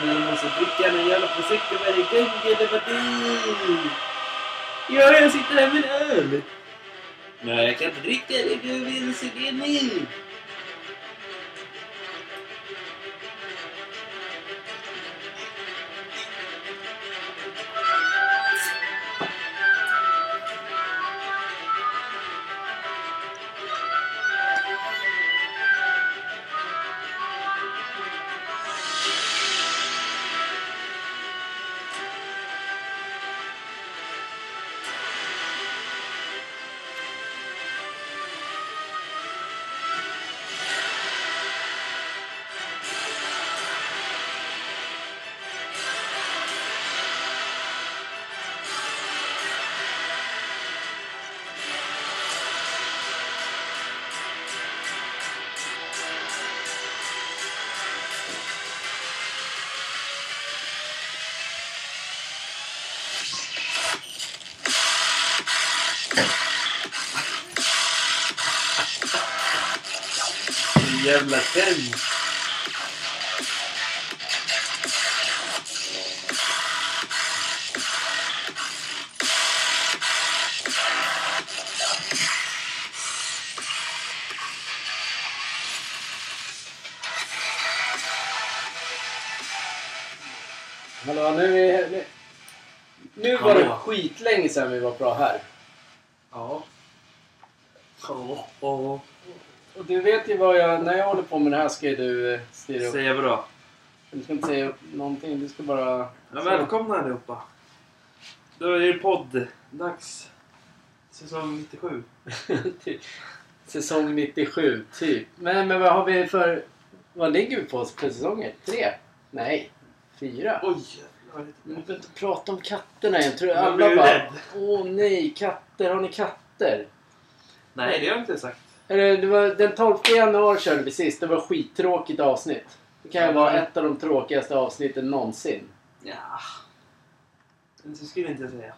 Slut på den. Jag måste dricka en jävla prosecco varje gång eller vadå? Ja, jag sitter här med en öl. Nej, jag kan inte dricka det. Du vill se det nu. Skämt. Hallå, nu är nu, nu var det skitlänge sedan vi var bra här. Ja. Ja. Ja. Och du vet ju vad jag... När jag håller på med det här ska ju du eh, styra upp. Säger bra. Du ska inte säga någonting. Du ska bara... Ja, välkomna allihopa. Då är det podd-dags. Säsong 97. Typ. Säsong 97, typ. Men, men vad har vi för... Vad ligger vi på för säsonger? Tre? Nej. Fyra? Oj! Vi behöver inte prata om katterna igen. Tror alla bara... Åh nej, katter. Har ni katter? Nej, det har jag inte sagt. Det var, den 12 januari körde vi sist. Det var ett skittråkigt avsnitt. Det kan ju vara ett av de tråkigaste avsnitten någonsin. Ja. Så skulle jag inte säga.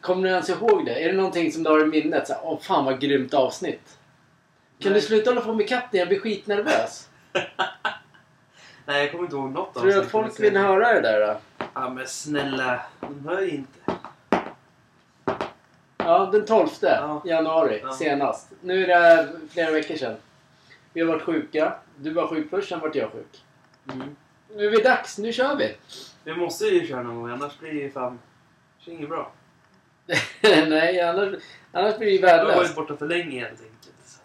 Kommer du ens ihåg det? Är det någonting som du har i minnet? Så Åh fan vad grymt avsnitt. Kan Nej. du sluta hålla på med katten? Jag blir skitnervös. Nej, jag kommer inte ihåg något Tror du att folk vill höra det där då? Ja, men snälla. De hör ju inte. Ja, den 12 Ja. januari Ja. senast. Nu är det flera veckor sedan. Vi har varit sjuka. Du var sjuk först, sen vart jag sjuk. Mm. Nu är det dags, nu kör vi! Vi måste ju köra någon gång, annars blir det ju fan... Det inget bra. Nej, annars, annars blir det ju Jag har varit värdelöst. borta för länge helt enkelt.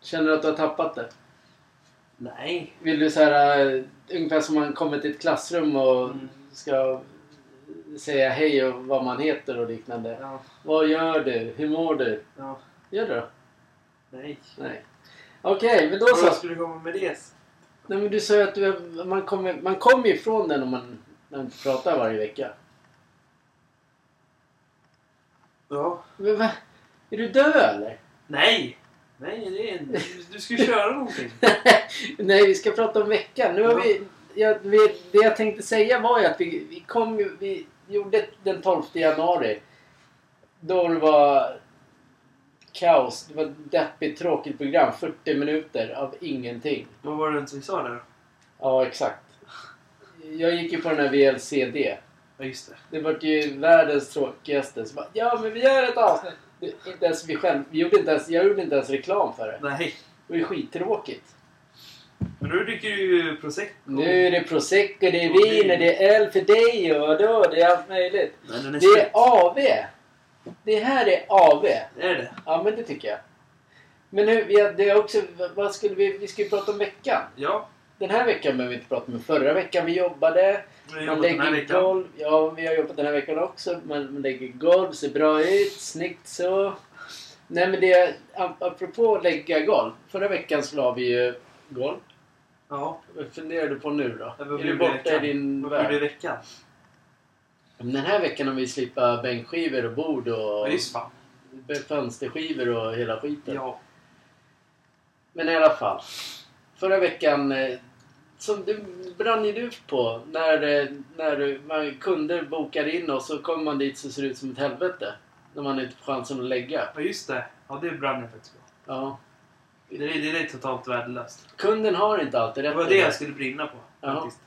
Känner du att du har tappat det? Nej. Vill du så här, uh, ungefär som man kommer till ett klassrum och Mm. ska säga hej och vad man heter och liknande. Ja. Vad gör du? Hur mår du? Ja. Gör du då? Nej. Nej. Okej, men då Vad så. skulle du komma med det? Nej, men du sa ju att du, man kommer man ju ifrån den om man, när man pratar varje vecka. Ja. Men va? Är du död eller? Nej! Nej, det är en... Du ska ju köra någonting. Nej, vi ska prata om veckan. Nu har vi, ja, vi, det jag tänkte säga var ju att vi, vi kom ju, vi gjorde den 12 januari. Då det var kaos. Det var ett deppigt, tråkigt program. 40 minuter av ingenting. Vad var det ens vi sa där? Ja, exakt. Jag gick ju på den här VLCD. Ja, just det. Det var ju världens tråkigaste. Så bara, ja, men vi gör ett avsnitt. Det, inte ens vi själv, vi gjorde inte ens, jag gjorde inte ens reklam för det. Nej. Det var ju skittråkigt. Men nu dricker du ju prosecco. Nu är det prosecco, det är vin, och det är öl för dig och då, det är allt möjligt. Är Det är. AV. Det här är AV. Är det? Ja, men det tycker jag. Men nu, vi hade också, vad skulle vi, vi skulle prata om veckan. Ja. Den här veckan behöver vi inte prata om. Förra veckan vi jobbade. Vi har Man jobbat den här lägger golv. Ja, vi har jobbat den här veckan också. Man, man lägger golv, ser bra ut, snyggt så. Nej men det, ap- apropå lägga golv. Förra veckan så la vi ju golv. Ja. Vad funderar du på nu då? Ja, är du borta i din Vad blir det i värld? veckan? Den här veckan har vi slipat bänkskivor och bord och Ja, just fan. fönsterskivor och hela skiten. Ja. Men i alla fall. Förra veckan, eh, som du brann ju du på. När, eh, när man, kunder bokar in och så kommer man dit så ser det ut som ett helvete. När man inte får chansen att lägga. Ja, just det. Ja, det brann jag faktiskt på. Ja. Det är, det är totalt värdelöst. Kunden har inte alltid Det rätt. var i det jag skulle brinna på. Ja. Faktiskt.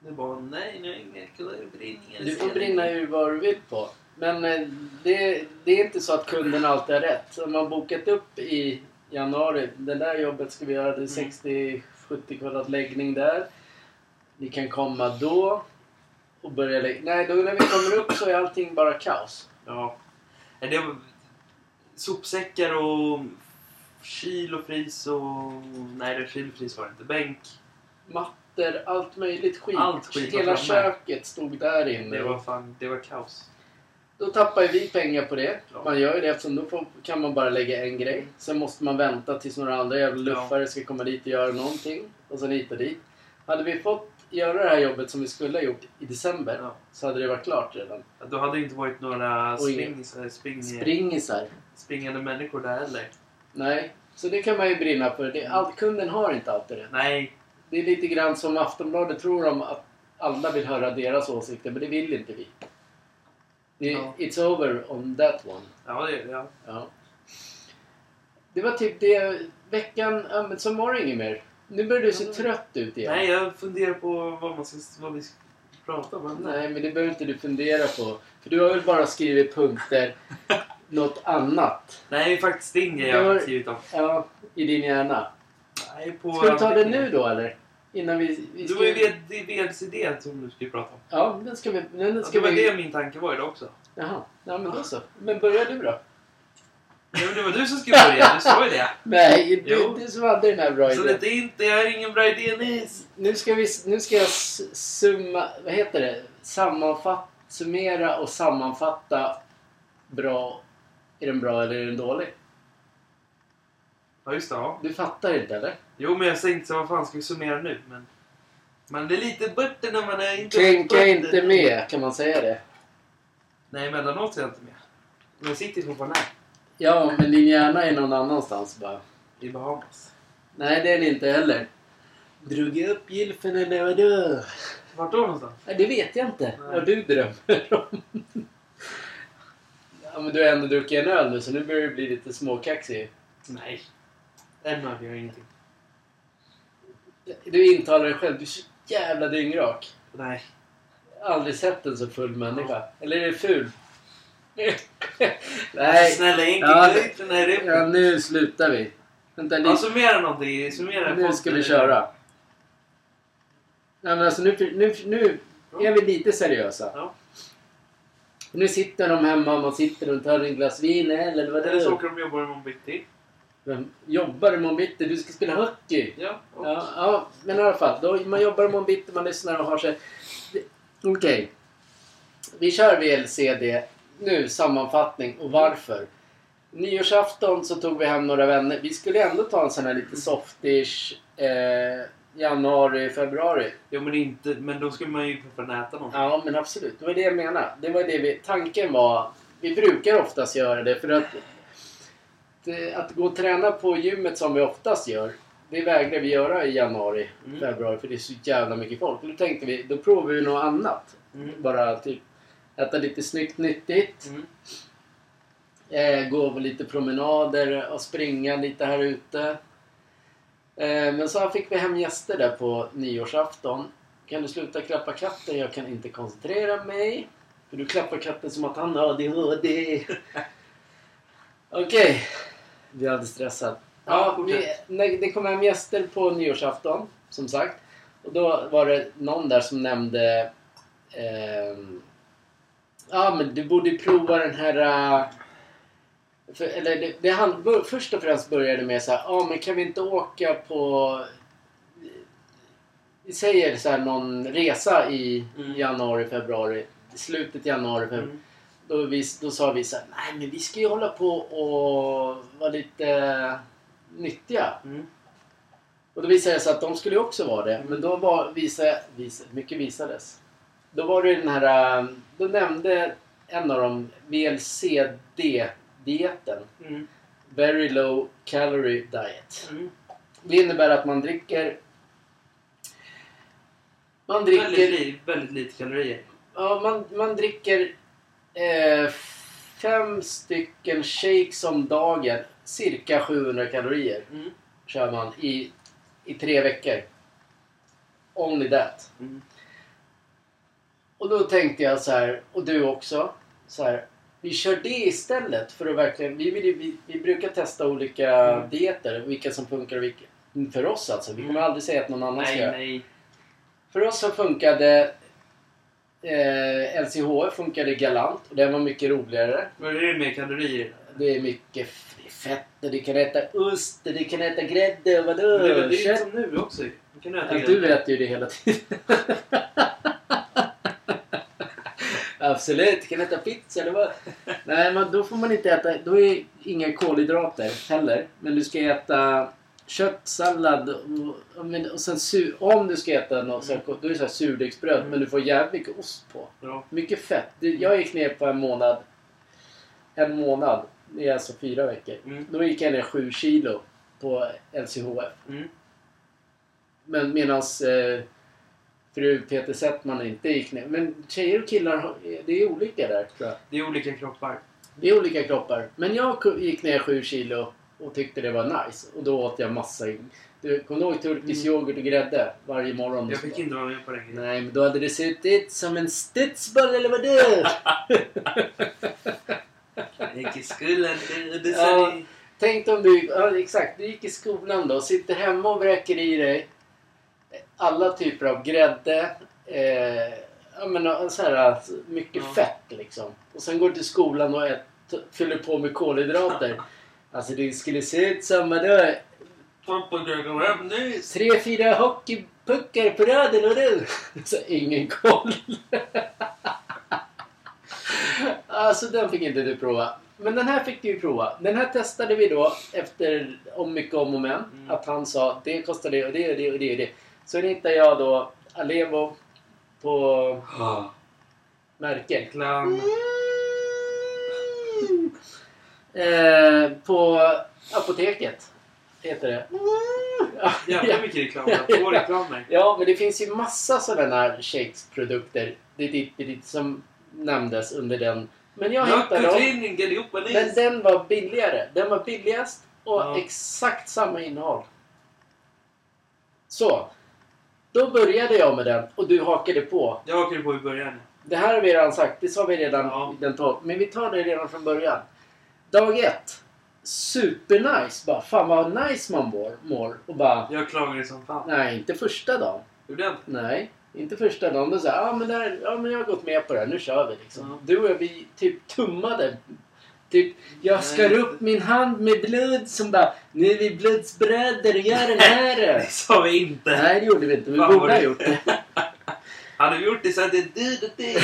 Det var nej, nu kaloribrinningar. Du får brinna ur vad du vill på. Men eh, det, det är inte så att kunden alltid har rätt. Om man bokat upp i januari, det där jobbet ska vi göra, det är Mm. 60-70 kvadrat läggning där. Ni kan komma då och börja lägga... Nej, då när vi kommer upp så är allting bara kaos. Ja. Det var sopsäckar och kyl och frys och... Nej, det kyl och frys var det inte. Bänk. Mattor, allt möjligt skit. Allt skit var Hela framme. köket stod där inne. Det var fan, det var kaos. Då tappar ju vi pengar på det. Ja. Man gör ju det eftersom då får, kan man bara lägga en grej. Sen måste man vänta tills några andra jävla luffare ska komma dit och göra någonting. Och sen hit och dit. Hade vi fått göra det här jobbet som vi skulle ha gjort i december Ja. så hade det varit klart redan. Då hade det inte varit några Och ingen- spring, spring, Springisar. springande människor där heller. Nej. Så det kan man ju brinna för. Det, all, kunden har inte alltid det. Nej, Det är lite grann som Aftonbladet tror om att alla vill höra deras åsikter, men det vill inte vi. Det, Ja. It's over on that one. ja, det, ja. Ja. Det var typ det veckan... Ja, men så var det inget mer. Nu börjar du se Ja. trött ut igen. Nej, jag funderar på vad, man ska, vad vi ska prata om. Nej, men det behöver inte du fundera på. För du har väl bara skrivit punkter något annat. Nej, faktiskt det inget Det jag var- har skrivit om. Ja, i din hjärna. Nej, på Ska vi ta det nu då eller? Innan vi... vi Det ska... var ju det- det är VLCD som du skulle prata om. Ja, den ska vi... Den Ja, ska det var vi... det min tanke var idag också. Jaha. Ja, men då så. Men börja du då. Ja, men det var du som skulle börja, du sa ju det. Nej, Jo. du, du som hade den här bra Så idén. det är inte, jag har ingen bra idé Nis. Nu ska, vi, nu ska jag summa, vad heter det? Sammanfatt, summera och sammanfatta bra. Är den bra eller är den dålig? Ja, just det. Ja. Du fattar inte eller? Jo, men jag tänkte så vad fan ska vi summera nu? Men, men det är lite butter när man är inte... Tänka inte med, kan man säga det? Nej, emellanåt är jag inte med. Men jag sitter ju fortfarande här. Ja, men din hjärna är någon annanstans bara. I Bahamas. Nej, det är den inte heller. Drog jag upp gylfen eller vadå? Vart då någonstans? Nej, det vet jag inte. Nej. Vad du drömmer om. Ja, men du har ändå druckit en öl nu så nu börjar du bli lite småkaxig. Nej. En öl gör ingenting. Du intalar dig själv. Du är så jävla dyngrak. Nej. Aldrig sett en så full människa. Eller är det ful? Nej. Snälla, inte Ja, ut den här repen. Ja, nu slutar vi. Vänta Ja, lite. summera någonting. Summera. Nu ska vi köra. Nej, men alltså nu, nu, nu är vi lite seriösa. Ja. Nu sitter de hemma och man sitter och tar en glas vin eller vad det Eller så är. åker de och jobbar imorgon bitti. Vem Jobbar imorgon bitti? Du ska spela hockey. Ja. och- Ja, ja, men i alla fall. Då, man jobbar imorgon bitti, man lyssnar och har sig... Okej. Vi kör VLCD. Nu sammanfattning och varför. Nyårsafton så tog vi hem några vänner. Vi skulle ändå ta en sån här lite softish eh, januari, februari. Jo, men inte... Men då ska man ju fan äta någonting. Ja, men absolut. Det var det jag menade. Det var det vi, tanken var. Vi brukar oftast göra det för att det, att gå och träna på gymmet som vi oftast gör. Det vägrar vi göra i januari, Mm. februari för det är så jävla mycket folk. Då tänkte vi, då provar vi något annat. Mm. Bara typ äta lite snyggt nyttigt. Mm. Eh, gå på lite promenader och springa lite här ute. Eh, men så fick vi hem gäster där på nyårsafton. Kan du sluta klappa katten? Jag kan inte koncentrera mig. För du klappar katten som att han har ADHD. Okej. Vi hade stressat. Ja, vi, när det kom hem gäster på nyårsafton, som sagt. Och då var det någon där som nämnde... ehm, Ja, men du borde prova den här... för, eller det, det han, först och främst började med så här, ja men kan vi inte åka på... Vi säger så här någon resa i Mm. januari, februari. Slutet januari, februari. Mm. Då, vi, då sa vi så här, nej men vi ska ju hålla på och vara lite nyttiga. Mm. Och då visade det sig att de skulle ju också vara det. Men då var visa, visa, mycket visades. Då var det den här, äh, då nämnde en av dem VLCD-dieten. Mm. Very low calorie diet. Mm. Det innebär att man dricker... Man dricker... Väldigt, li, väldigt lite kalorier. Ja, man, man dricker eh, fem stycken shakes om dagen. Cirka 700 kalorier Mm. kör man i, i tre veckor. Only that. Mm. Och då tänkte jag så här, och du också, så här. Vi kör det istället för att verkligen... Vi, vill, ju- vi, vi brukar testa olika Mm. dieter, vilka som funkar och vilka... För oss alltså. Vi kommer aldrig säga att någon annan ska Nej, göra. nej. För oss så funkade eh, LCHF funkade galant och den var mycket roligare. Är det med kalorier? Det är mycket f- fett och du kan äta ost och du kan äta grädde och vadå? Det är väl det är Kött. som nu också. Du kan äta Ja, du äter ju det hela tiden. Absolut, kan äta pizza eller vad? Nej, men då får man inte äta... Då är inga kolhydrater heller. Men du ska äta kött, sallad och, och, och sen su, om du ska äta något så här, då är det så surdegsbröd Mm. men du får jävligt mycket ost på. Bra. Mycket fett. Jag gick ner på en månad. En månad. Det är alltså fyra veckor. Mm. Då gick jag ner sju kilo på LCHF. Mm. Men medans eh, fru Peter Settman inte gick ner. Men tjejer och killar, det är olika där tror jag. Det är olika kroppar. Det är olika kroppar. Men jag gick ner sju kilo och tyckte det var nice. Och då åt jag massa... Du kommer du ihåg turkisk Mm. yoghurt och grädde varje morgon? Jag fick inte vara med på grejen. Nej, men då hade det suttit som en studsboll eller vad det gick i skolan. Det, det Ja. Tänk om du, ja exakt, du gick i skolan då, sitter hemma och vräker i dig alla typer av grädde, eh, ja men så här, mycket Ja. fett liksom. Och sen går till skolan och ät, fyller på med kolhydrater. Alltså det skulle se ut som nu. Tre, fyra hockeypuckar på raden och du! Så ingen koll. alltså den fick inte du prova. Men den här fick du ju prova. Den här testade vi då efter om mycket om och men. Mm. Att han sa det kostar det och det och det och det och det. Så hittade jag då Alevo på märke. Clown. Eh, på apoteket. Heter det. Ja, Jävla mycket reklam. Två reklamer. Ja, men det finns ju massa sådana här shakes-produkter det är dit, det är dit, som nämndes under den. Men jag hittade dem. Men den var billigare. Den var billigast och Ja. exakt samma innehåll. Så. Då började jag med den och du hakade på. Jag hakade på i början. Det här har vi redan sagt. Det sa vi redan Ja. den tolv. Men vi tar det redan från början. Dag ett. Supernice. Bara, fan vad nice man mår. mår. Och bara, Jag klagade som fan. nej inte första dagen. Gjorde jag inte? Nej, inte första dagen. Då sa jag, ah, men där, ja men jag har gått med på det här, nu kör vi liksom. Ja. Du och jag, vi typ tummade. Typ, jag skar upp min hand med blod som bara, nu är vi blodsbröder gör den här. Det sa vi inte. Nej, det gjorde vi inte. Vi Fan, borde vad ha det- gjort det. Hade vi gjort det så hade det du och dig.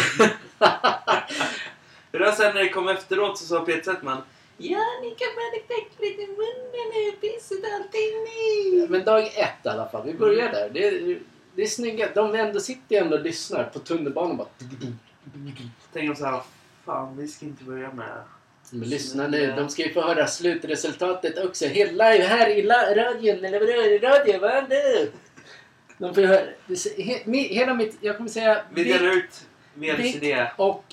För då sen när det kom efteråt så sa Peter Settman Ja, ni kan bara knäcka lite i munnen nu. Pisset allting ni. Men dag ett i alla fall, vi börjar där. Det, är- det är snygga. De ändå sitter ändå och lyssnar på tunnelbanan bara. Tänker de så här, fan vi ska inte börja med Men lyssna nu, de ska ju få höra slutresultatet också. Helt live här i la- radion, eller vadå? Är det radio? Vad är det? De får ju höra. hela mitt, jag kommer säga Vi delar ut VLCD. och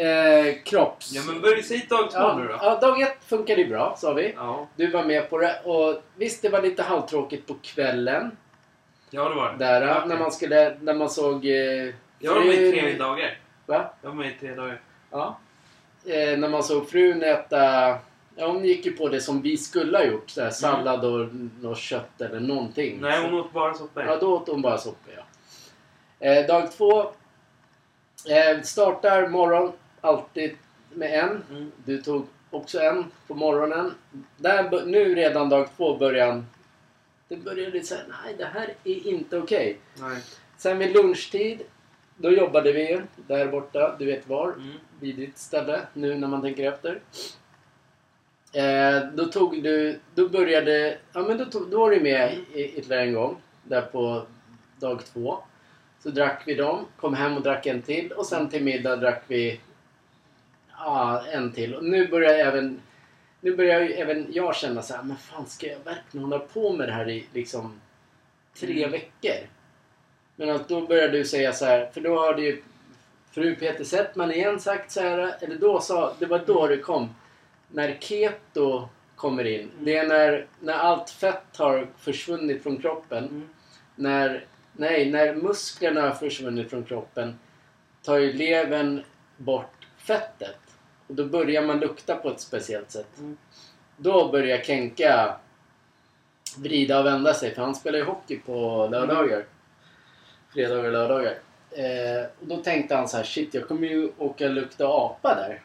eh, kropps... Ja men börja säg dag två ja, nu då. ja, dag ett funkade ju bra, sa vi. Ja, Du var med på det. Och visst, det var lite halvtråkigt på kvällen. ja det var det. Där, Ja, när man skulle, när man såg... Eh, Jag var med i tre dagar. Va? Jag var med i tre dagar. Ja. Eh, när man såg frun äta... Ja, hon gick ju på det som vi skulle ha gjort. Så här, sallad och något kött eller någonting. Mm. Nej hon åt bara soppa. Ja, då åt hon bara soppa, ja. Eh, dag två. Eh, startar morgon alltid med en. Mm. Du tog också en på morgonen. Där, nu redan dag två början... Det började säga nej det här är inte okej. Nej. Sen vid lunchtid, då jobbade vi ju där borta, du vet var Mm. vid ditt ställe nu när man tänker efter. Eh, då tog du, då började, ja men då, tog, då var du med i- ytterligare en gång. Där på dag två. Så drack vi dem, kom hem och drack en till och sen till middag drack vi ja, en till. Och nu börjar även, nu börjar ju även jag känna så här, men fan ska jag verkligen hålla på med det här i liksom tre Mm. veckor? Men att då börjar du säga så här, för då har det ju fru Peter Settman igen sagt så här, eller då sa, det var då det kom. När keto kommer in. Det är när, när allt fett har försvunnit från kroppen. Mm. När, nej, när musklerna har försvunnit från kroppen tar ju levern bort fettet. Och då börjar man lukta på ett speciellt sätt. Mm. Då börjar Kenka vrida och vända sig. För han spelar ju hockey på lördagar. Fredagar och lördagar. Eh, och då tänkte han så här, shit jag kommer ju åka lukta apa där.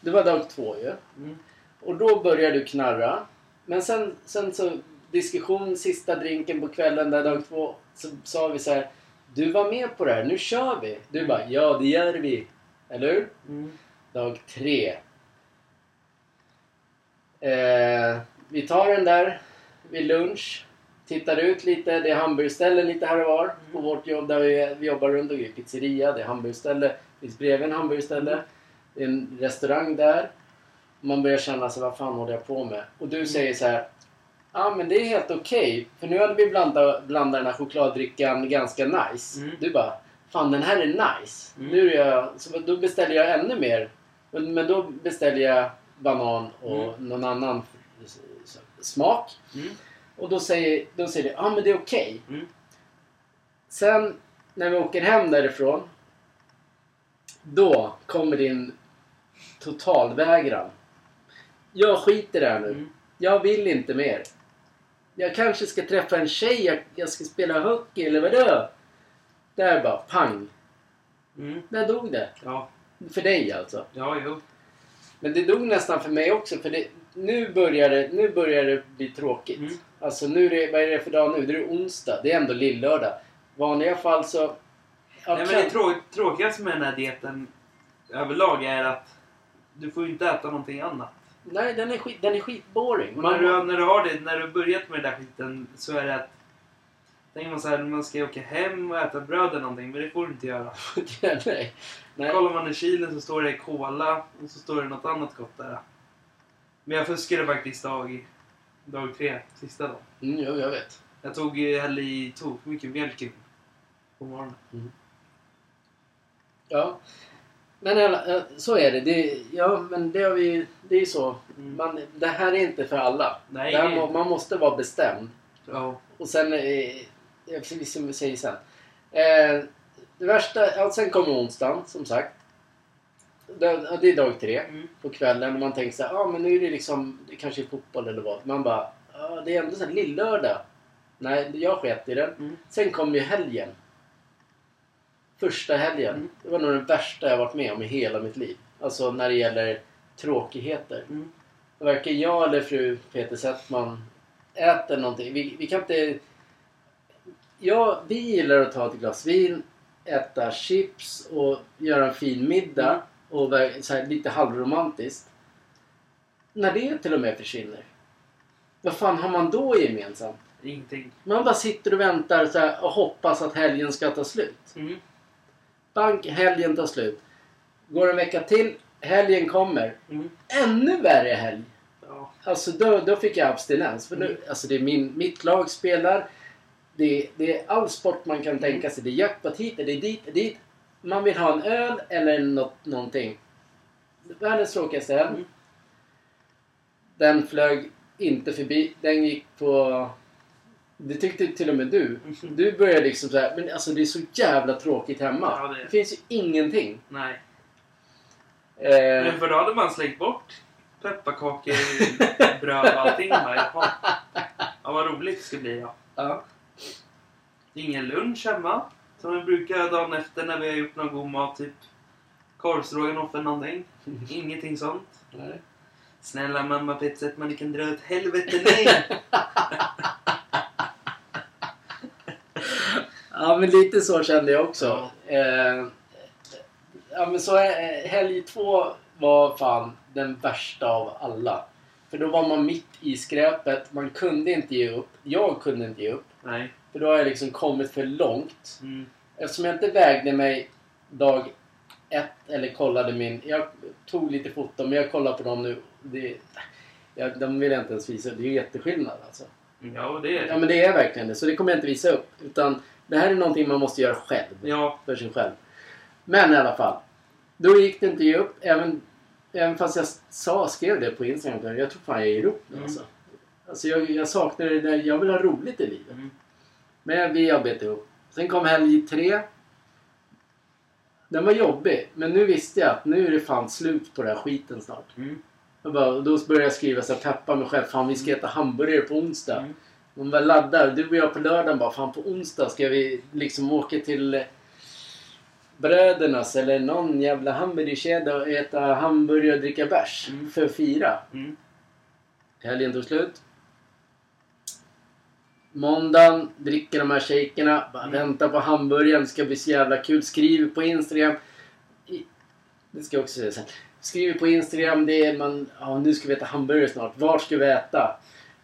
Det var dag två ju. Mm. Och då började du knarra. Men sen, sen så diskussion, sista drinken på kvällen där dag två. Så sa vi så här. Du var med på det här, nu kör vi. Du bara, ja det gör vi. Eller hur? Mm. Dag tre. Eh, vi tar den där vid lunch. Tittar ut lite. Det är hamburgerställen lite här och var på vårt jobb där vi, vi jobbar runt omkring. Pizzeria, det är hamburgerställe. Det finns bredvid en hamburgerställe. Det är en restaurang där. Man börjar känna sig, vad fan håller jag på med? Och du säger så här. Ja men det är helt okej. För nu hade vi blandat, blandat den här chokladdrickan ganska nice. Mm. Du bara, fan den här är nice. Mm. Nu är jag, så då beställer jag ännu mer. Men, då beställer jag banan och någon annan smak. Och då säger, då säger du, ja men det är okej. Mm. Sen när vi åker hem därifrån. Då kommer din totalvägran. Jag skiter i det här nu. Mm. Jag vill inte mer. Jag kanske ska träffa en tjej, jag, jag ska spela hockey eller vadå? Där bara pang. Mm. Där dog det. Ja. För dig alltså. Ja, jo. Men det dog nästan för mig också för det, nu, börjar det, nu börjar det bli tråkigt. Mm. Alltså nu är det, vad är det för dag nu? Det är onsdag. Det är ändå lillördag. Vanliga fall så... Ja, Nej, men det trå tråkigaste med den här dieten överlag är att du får ju inte äta någonting annat. nej den är, skit, den är skitboring. Och när, du, när du har det, när du börjat med den där skiten så är det att Tänker man så här, man ska åka hem och äta bröd eller någonting, men det får du inte göra. nej. nej. Kollar man i kylen så står det cola och så står det något annat gott där. Men jag fuskade faktiskt dag, dag tre, sista dagen. Mm, jo, jag vet. Jag tog eh, hällde i tok mycket mjölk i på morgonen. Ja. Men alla- eh, så är det. det. Ja, men det har vi... Det är så. Mm. Man, det här är inte för alla. Nej, här man måste vara bestämd. Ja. Och sen... Eh, jag som vi säger sen. Eh, det värsta... Ja, sen kommer onsdagen, som sagt. Det, det är dag tre Mm. på kvällen och man tänker så här, ja men nu är det liksom, det kanske är fotboll eller vad. Man bara, ja det är ändå så här lillördag. Nej, jag sket i den. Mm. Sen kom ju helgen. Första helgen. Mm. Det var nog den värsta jag varit med om i hela mitt liv. Alltså när det gäller tråkigheter. Mm. Varken jag eller fru Peter Settman äter någonting. Vi, vi kan inte... Ja, vi gillar att ta ett glas vin, äta chips och göra en fin middag. Mm. Och så här, lite halvromantiskt. När det till och med försvinner. Vad fan har man då gemensamt? Ingenting. Man bara sitter och väntar så här, och hoppas att helgen ska ta slut. Mm. Bank, helgen tar slut. Går en vecka till, helgen kommer. Mm. Ännu värre helg. Ja. Alltså då, då fick jag abstinens. För nu, alltså det är min, mitt lag spelar. Det, det är all sport man kan tänka sig. Det är jackpot hit, det är dit, det är dit. Man vill ha en öl eller något, någonting. Världens tråkigaste helg. Mm. Den flög inte förbi. Den gick på... Det tyckte till och med du. Du började liksom såhär, men alltså det är så jävla tråkigt hemma. Ja, det det finns ju ingenting. Nej. Eh, Men för då hade man slängt bort pepparkakor, bröd och allting. Jaha. Ja, vad roligt det ska bli. Ja. ja. Ingen lunch hemma. Som vi brukar dagen efter när vi har gjort någon god mat. Typ korvstroganoff eller någonting. Ingenting sånt. Nej. Snälla mamma att man kan dra åt helvete nej. Ja, men lite så kände jag också. Eh, ja, men så eh, helg två var fan den värsta av alla. För då var man mitt i skräpet. Man kunde inte ge upp. Jag kunde inte ge upp. nej. För då har jag liksom kommit för långt. Mm. Eftersom jag inte vägde mig dag ett eller kollade min... Jag tog lite foton men jag kollar på dem nu. Det, jag, de vill jag inte ens visa. Det är ju jätteskillnad alltså. Ja, det är Ja det. men det är verkligen det. Så det kommer jag inte visa upp. Utan det här är någonting man måste göra själv. Ja. För sig själv. Men i alla fall. Då gick det inte ge upp. Även, även fast jag sa, skrev det på Instagram. Jag tror fan jag ger upp nu Mm. alltså. Alltså jag, jag saknar det där. Jag vill ha roligt i livet. Mm. Men vi har bett ihop. Sen kom helg tre. Den var jobbig. Men nu visste jag att nu är det fan slut på den här skiten snart. Mm. Jag bara, då började jag skriva så här, peppa mig själv. Fan vi ska äta hamburgare på onsdag. Mm. Hon var laddad. Du och jag på lördagen bara, fan på onsdag ska vi liksom åka till Brödernas eller någon jävla hamburgerkedja och äta hamburgare och dricka bärs. Mm. För att fira. Mm. Helgen tog slut. Måndagen, dricker de här shakerna, bara Mm. väntar på hamburgaren, det ska bli så jävla kul. Skriver på Instagram. I, det ska jag också säga sen. Skriver på Instagram, det är man, ja nu ska vi äta hamburgare snart. Vart ska vi äta?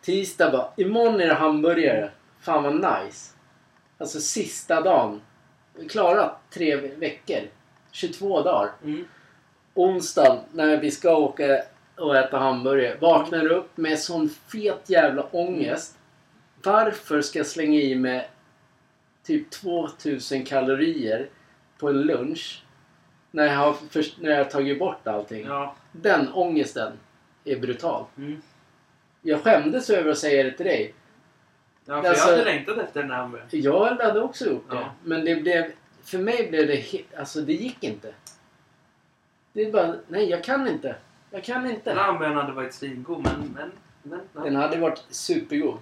Tisdag bara, imorgon är det hamburgare. Fan vad nice. Alltså sista dagen. Klarat tre ve- veckor. 22 dagar. Mm. Onsdagen när vi ska åka och äta hamburgare. Vaknar upp med sån fet jävla ångest. Varför ska jag slänga i mig typ 2000 kalorier på en lunch när jag har, först, när jag har tagit bort allting? Ja. Den ångesten är brutal. Mm. Jag skämdes över att säga det till dig. Ja, för Alltså- jag hade längtat efter den här hamburgaren. Jag hade också gjort det. Ja. Men det blev... För mig blev det... Alltså det gick inte. Det är bara... Nej, jag kan inte. Jag kan Den inte. här hamburgaren hade varit svingod men... men, men. Den hade varit supergod.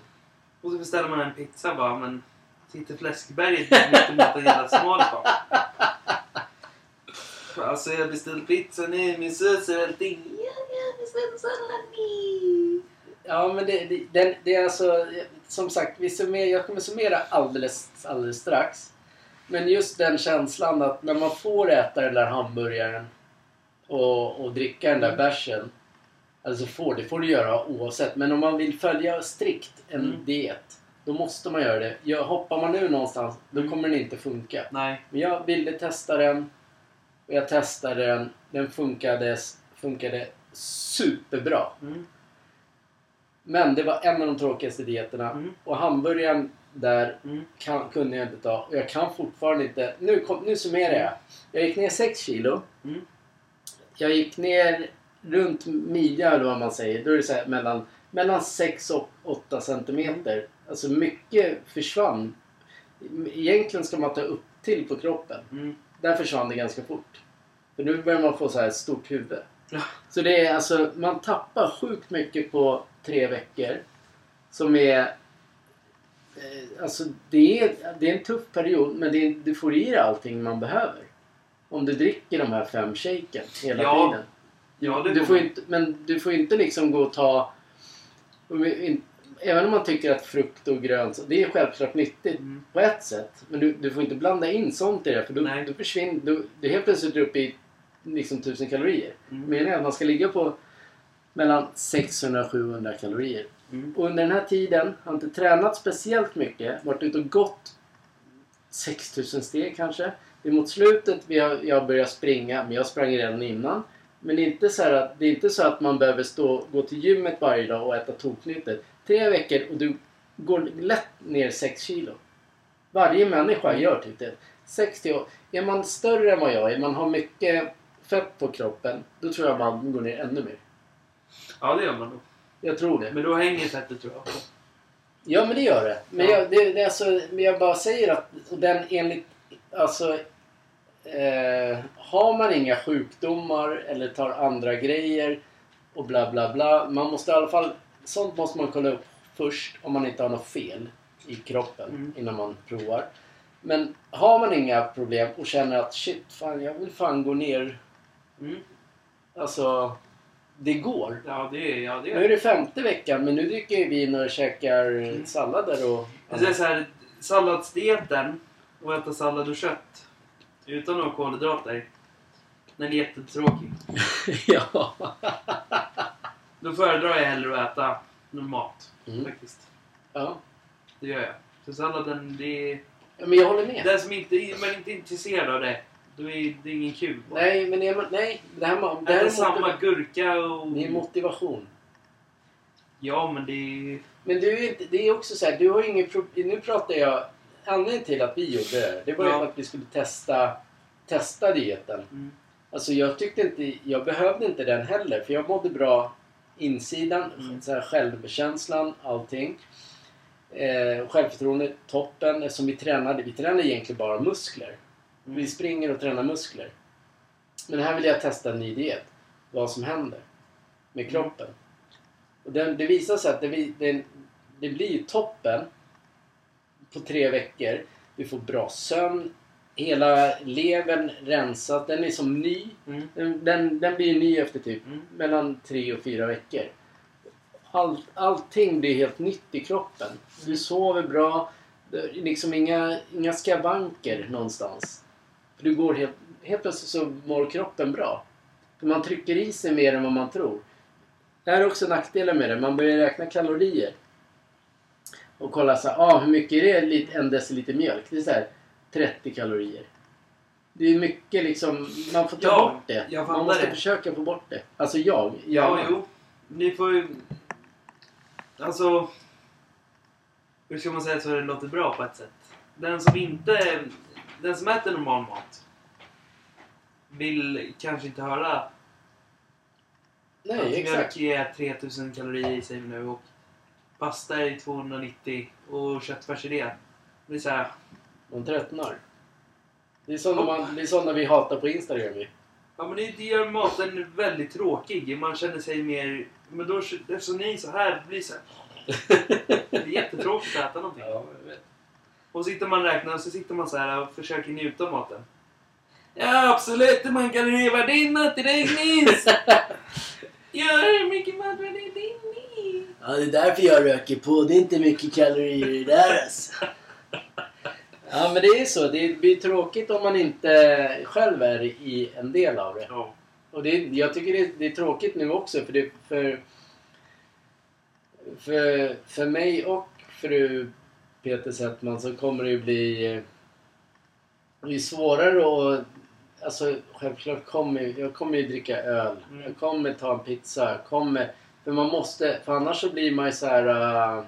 Och så beställer man en pizza bara men... Sitter fläskberget mittemot en jävla smalkock. Alltså jag beställde pizza nu min sås och allting. Ja, ja, beställ salami. Ja, men det, det, den, det är alltså... Som sagt, vi summerar, jag kommer summera alldeles, alldeles strax. Men just den känslan att när man får äta den där hamburgaren och, och dricka den där bärsen. Alltså får, det får du göra oavsett. Men om man vill följa strikt en Mm. diet. Då måste man göra det. Jag, hoppar man nu någonstans, då Mm. kommer den inte funka. Nej. Men jag ville testa den. Och jag testade den. Den funkade, funkade superbra. Mm. Men det var en av de tråkigaste dieterna. Mm. Och hamburgaren där Mm. kan, kunde jag inte ta. Och jag kan fortfarande inte... Nu, kom, nu summerar jag. Jag gick ner 6 kilo. Mm. Jag gick ner runt midja eller vad man säger. Då är det så här mellan, mellan 6 och 8 centimeter. Alltså mycket försvann. Egentligen ska man ta upp till på kroppen. Mm. Där försvann det ganska fort. För nu börjar man få så här stort huvud. Ja. Så det är alltså, man tappar sjukt mycket på tre veckor. Som är... Eh, alltså det är, det är en tuff period men det är, du får i dig allting man behöver. Om du dricker de här fem shaken hela Ja. tiden. Ja, det Du får inte, men du får inte liksom gå och ta... Även om man tycker att frukt och grönt, det är självklart nyttigt Mm. på ett sätt. Men du, du får inte blanda in sånt i det för då, Nej. då försvinner... Du, du helt plötsligt är uppe i liksom 1000 kalorier. Mm. Meningen är att man ska ligga på mellan 600 och 700 kalorier. Mm. Och under den här tiden har inte tränat speciellt mycket. Varit ute och gått 6000 steg kanske. Det är mot slutet vi har, jag börjar springa, men jag sprang redan innan. Men det är, inte så att, det är inte så att man behöver stå, gå till gymmet varje dag och äta toknyttigt. Tre veckor och du går lätt ner 6 kilo. Varje människa gör typ det. 60 år. Är man större än vad jag är, man har mycket fett på kroppen, då tror jag man går ner ännu mer. Ja, det gör man nog. Jag tror det. Men då hänger fettet tror jag. Ja, men det gör det. Men Ja. jag, det, det alltså, men jag bara säger att den enligt... Alltså... Eh, har man inga sjukdomar eller tar andra grejer och bla bla bla. Man måste i alla fall... Sånt måste man kolla upp först om man inte har något fel i kroppen Mm. innan man provar. Men har man inga problem och känner att shit, fan jag vill fan gå ner. Mm. Alltså, det går. Ja, det är, ja, det Nu är det femte veckan men nu dricker ju vin och käkar sallader och... Det är så här, salladsdieten och äta sallad och kött utan ha kolhydrater. Den är jättetråkig. ja. Då föredrar jag hellre att äta normalt. Mm. Faktiskt. ja. Det gör jag. För salladen, det är... Ja, Men jag håller med. Den som inte man är inte intresserad av det, då är det ingen kul. Nej, men är man, nej. Det här, med- det här Äta är, samma gurka och... det är motivation. Ja, men det är... Men du är inte, det är också så här, du har ingen problem. Nu pratar jag... Anledningen till att vi gjorde det det var ju Ja. att vi skulle testa, testa dieten. Mm. Alltså jag tyckte inte, jag behövde inte den heller för jag mådde bra insidan, Mm. så här, självkänslan, allting. Eh, självförtroende, toppen eftersom vi tränade. Vi tränade egentligen bara muskler. Vi springer och tränar muskler. Men här vill jag testa en ny diet. Vad som händer med kroppen. Och den, det visar sig att det, det, det blir toppen på tre veckor. Vi får bra sömn. Hela levern rensat. Den är som ny. Mm. Den, den, blir ny efter typ Mm. mellan tre och fyra veckor. All, allting blir helt nytt i kroppen. Du sover bra. Det är liksom inga, inga skavanker någonstans. För du går helt, helt plötsligt så mår kroppen bra. För man trycker i sig mer än vad man tror. Det här är också nackdelen med det. Man börjar räkna kalorier. Och kolla så här, ah, hur mycket är det en deciliter mjölk? Det är så här 30 kalorier. Det är mycket liksom, man får ta Ja, bort det. jag Man måste det. försöka få bort det. Alltså jag. Ja, jag jo. Ni får ju... Alltså... Hur ska man säga så det låter bra på ett sätt? Den som inte... Den som äter normal mat vill kanske inte höra att Nej, exakt. mjölk är 3000 kalorier i sig nu och pasta är 290 och köttfärs är det. Det är såhär... Man tröttnar. Det är sådana, man, det är sådana vi hatar på Instagram ju. Ja men det, det gör maten väldigt tråkig. Man känner sig mer... Men då, eftersom ni är så här, det blir så här... Det är jättetråkigt att äta någonting. Ja, jag vet. Och sitter man och räknar och så sitter man så här och försöker njuta av maten. Ja, absolut. Man kan riva din mat till dig, Nils. Gör hur mycket mat var det din? Ja, det är därför jag röker på. Det är inte mycket kalorier i det där alltså. Ja, men det är så. Det blir tråkigt om man inte själv är i en del av det. Ja. Och det, jag tycker det, det är tråkigt nu också för det, för, för, för mig och fru Peter Settman så kommer det ju bli eh, det är svårare att Alltså självklart kommer jag kommer ju dricka öl. Mm. Jag kommer ta en pizza. Kommer, för man måste, för annars så blir man ju så här. eh,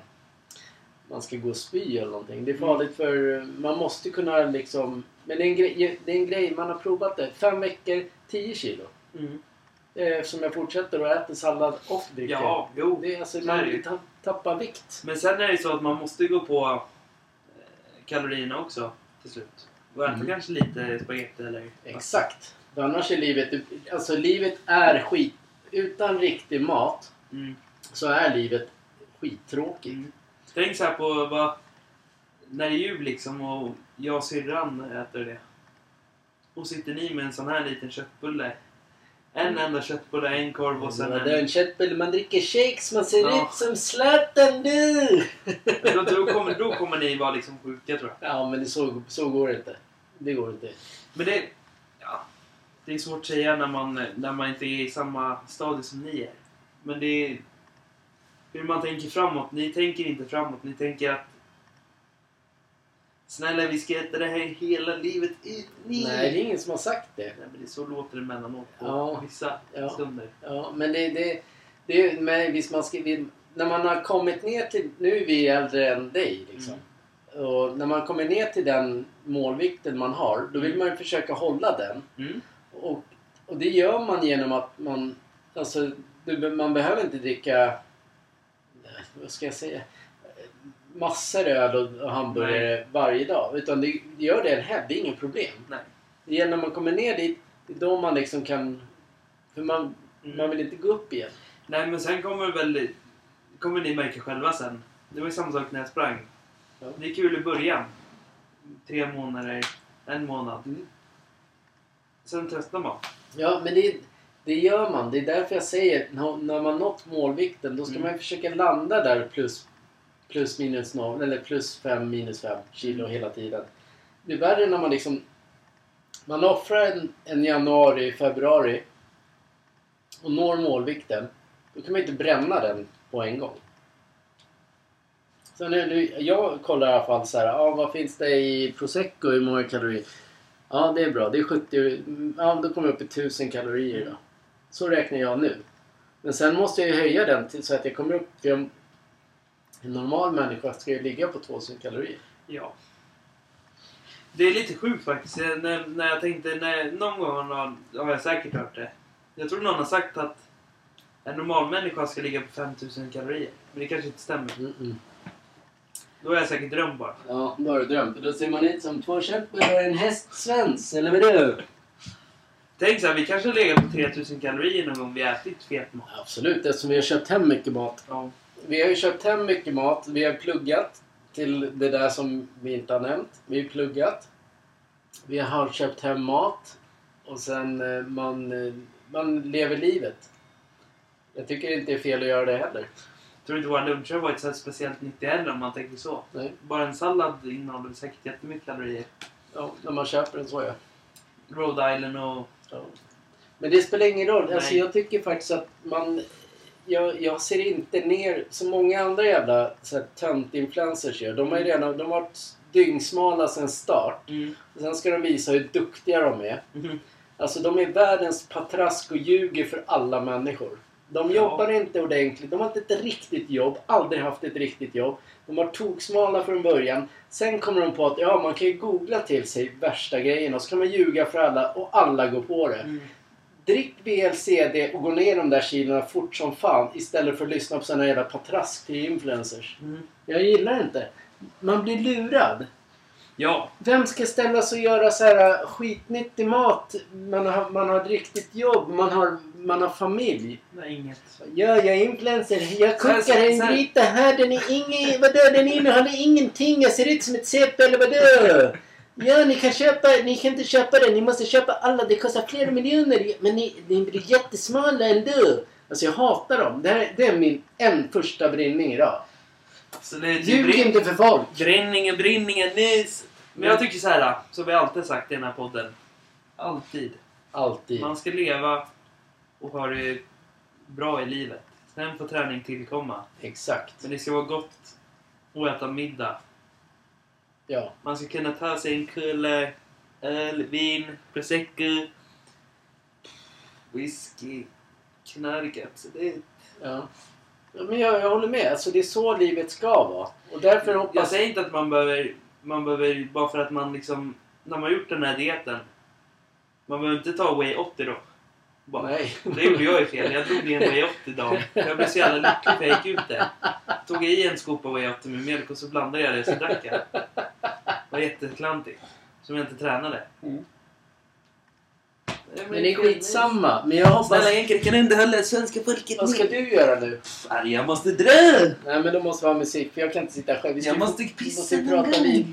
man ska gå och spy eller någonting. Det är farligt för man måste kunna liksom men det är, en grej, det är en grej, man har provat det. Fem veckor, 10 kilo. Mm. Eh, Eftersom jag fortsätter och äter sallad och dricker. Ja, jo. Det är alltså, man ta- tappar vikt. Men sen är det ju så att man måste gå på eh, kalorierna också till slut. Och äta Mm. kanske lite spagetti eller... Exakt. Annars är livet... Alltså livet är skit... Utan riktig mat Mm. så är livet skittråkigt. Mm. Tänk så här på vad... När det är jul liksom och jag och syrran äter det. Och sitter ni med en sån här liten köttbulle. En enda köttbulle, en korv och sen Mm. det är en... en köttbulle, man dricker shakes, man ser Ja. ut som Zlatan du! Då, då, kommer, då kommer ni vara liksom sjuka tror jag. Ja, men det så, så går det inte. Det går inte. Men det... Ja, det är svårt att säga när man, när man inte är i samma stadie som ni är. Men det är... Hur man tänker framåt. Ni tänker inte framåt. Ni tänker att... Snälla, vi ska äta det här hela livet ut. Nej, det är ingen som har sagt det. Nej, men det är så låter det emellanåt på Ja. vissa Ja. stunder. Ja, men det, det, det men visst man ska, vi, när man har kommit ner till, nu är vi äldre än dig liksom. Och när man kommer ner till den målvikten man har, då vill Mm. man ju försöka hålla den. Mm. Och, och det gör man genom att man, alltså du, man behöver inte dricka, vad ska jag säga, massor öl och, hamburgare varje dag. Utan det, det gör det en helg, det är inget problem. Nej. Det är när man kommer ner dit, det är då man liksom kan, för man, Mm. man vill inte gå upp igen. Nej, men sen kommer väl... kommer ni märka själva sen. Det var ju samma sak när jag sprang. Ja. Det är kul i början. Tre månader, en månad. Mm. Sen testar man. Ja, men det, det gör man. Det är därför jag säger när, man nått målvikten då ska Mm. man försöka landa där plus, plus minus noll eller plus 5 minus 5 kilo hela tiden. Det är värre när man liksom man offrar en, en januari, februari och når målvikten. Då kan man inte bränna den på en gång. Så nu, nu, jag kollar i alla fall så här, ja, vad finns det i prosecco, hur många kalorier? Ja, det är bra. Det är 70, ja, då kommer jag upp i 1000 kalorier då. Så räknar jag nu. Men sen måste jag ju höja den till så att jag kommer upp, för en normal människa ska ju ligga på 2000 kalorier. Ja. Det är lite sjukt faktiskt. Eh, När, när jag tänkte, när, någon gång har, har jag säkert hört det. Jag tror någon har sagt att en normal människa ska ligga på 5000 kalorier. Men det kanske inte stämmer. Mm-mm. Då har jag säkert drömt bara. Ja, då har du drömt. Då ser man ut som två köttbullar och en hästsvans, eller vadå? Tänk så här, vi kanske har legat på 3000 kalorier någon gång vi ätit fet mat. Absolut, eftersom vi har köpt hem mycket mat. Ja. Vi har ju köpt hem mycket mat. Vi har pluggat till det där som vi inte har nämnt. Vi har pluggat. Vi har köpt hem mat. Och sen eh, man, eh, man lever livet. Jag tycker inte det är fel att göra det heller. Tror inte våra luncher så här speciellt nyttiga heller om man tänker så. Nej. Bara en sallad innehåller säkert jättemycket kalorier. Ja, när man köper en så ja. Rhode Island och... ja. Men det spelar ingen roll. Alltså, jag tycker faktiskt att man... Jag, jag ser inte ner som många andra jävla tönt-influencers gör. De har ju redan de har varit dyngsmala sen start. Mm. Och sen ska de visa hur duktiga de är. Mhm. Alltså de är världens patrask och ljuger för alla människor. De Ja. jobbar inte ordentligt. De har inte ett riktigt jobb. Aldrig haft ett riktigt jobb. De var toksmala från början. Sen kommer de på att ja, man kan ju googla till sig värsta grejen och så kan man ljuga för alla och alla går på det. Mm. Drick BLCD och gå ner de där kilorna fort som fan istället för att lyssna på såna jävla patrask till influencers. Mm. Jag gillar inte. Man blir lurad. Ja. Vem ska ställa sig och göra så här äh, skitnyttig mat? Man har, man har ett riktigt jobb, man har, man har familj. Nej, inget. Ja, jag är influencer. Jag kokar en gryta här. Den är ingen... Vadå? Den innehåller ingenting. Jag ser ut som ett CP eller vadå? Ja, ni kan köpa... Ni kan inte köpa den. Ni måste köpa alla. Det kostar flera miljoner. Men ni, ni blir jättesmala ändå. Alltså jag hatar dem. Det, här, det är min en första brinning idag. Så det är typ Ljug inte för folk. Brinningen, brinningen, nys. Men jag tycker så här, som vi alltid sagt i den här podden. Alltid. Alltid. Man ska leva och ha det bra i livet. Sen får träning tillkomma. Exakt. Men det ska vara gott att äta middag. Ja. Man ska kunna ta sig en kulle, öl, vin, prosecco, whisky, knark, absolut. Ja. Ja men jag, jag håller med. Alltså det är så livet ska vara. Och därför Jag hoppas... säger inte att man behöver, man behöver, bara för att man liksom, när man har gjort den här dieten, man behöver inte ta Way 80 då. Bara. Nej. Det gjorde jag ju fel. Jag drog en Way 80 dag. Jag blev så jävla lycklig för jag gick ut det. Tog i en skopa Way 80 med mjölk och så blandade jag det och så drack jag. Det var jätteklantigt. Som jag inte tränade. Mm. Men det är skitsamma. Men jag hoppas... Snälla Henke, kan inte hålla svenska folket Vad ska du göra nu? Jag måste dra! Nej men då måste vi ha musik för jag kan inte sitta själv. Vi ska Jag måste pissa måste prata gång. vid.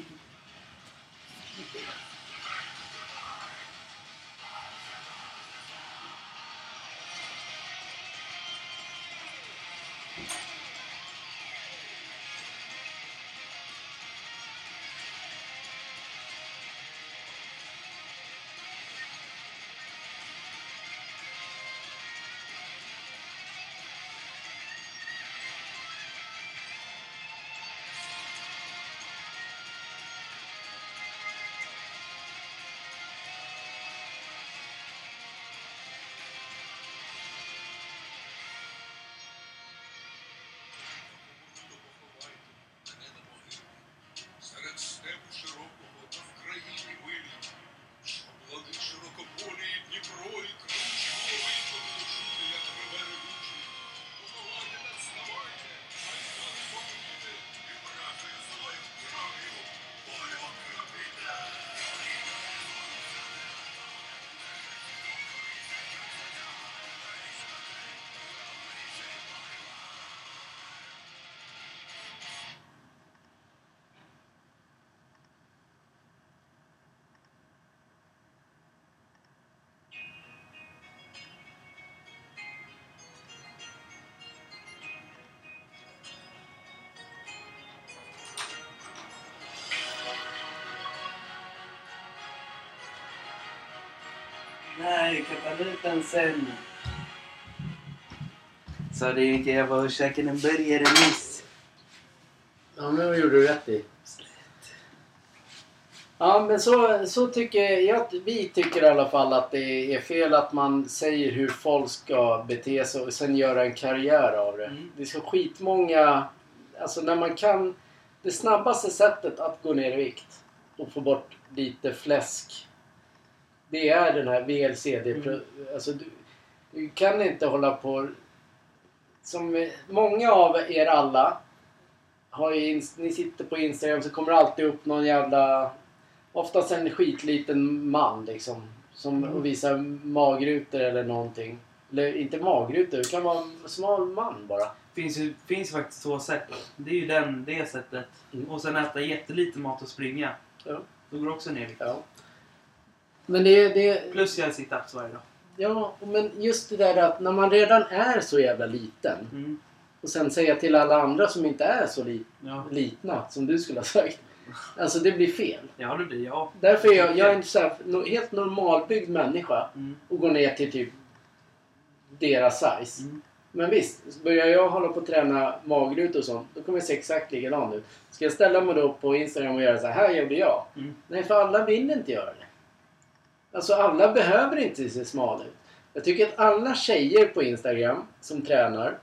Nej, kapalutan sen. Så det är inte jag var och käkade en burgare nyss. Ja men vad gjorde du rätt i. Ja men så, så tycker jag, vi tycker i alla fall att det är fel att man säger hur folk ska bete sig och sen göra en karriär av det. Mm. Det är så skitmånga, alltså när man kan, det snabbaste sättet att gå ner i vikt och få bort lite fläsk. Det är den här VLCD. Mm. Alltså du, du kan inte hålla på... Som många av er alla har ju, ni sitter på Instagram så kommer det alltid upp någon jävla... Oftast en skitliten man liksom. Som Mm. visar magrutor eller någonting. Eller inte magrutor, det kan vara en smal man bara. finns ju finns faktiskt två sätt. Det är ju den, det sättet. Mm. Och sen äta jättelite mat och springa. Ja. Då går det också ner lite. Ja. Men det, det, Plus jag sit-ups varje dag. ja, men just det där att när man redan är så jävla liten Mm. och sen säga till alla andra som inte är så li, Ja. litna, som du skulle ha sagt. Alltså det blir fel. ja, det blir jag. Därför är jag, jag är en så här, helt normalbyggd människa Mm. och går ner till typ deras size. Mm. Men visst, börjar jag hålla på att träna magrutor och sånt, då kommer jag se exakt likadan ut. Ska jag ställa mig då på Instagram och göra så här, här gjorde jag. Mm. Nej, för alla vill inte göra det. Alltså alla behöver inte se smala ut. Jag tycker att alla tjejer på Instagram som tränar,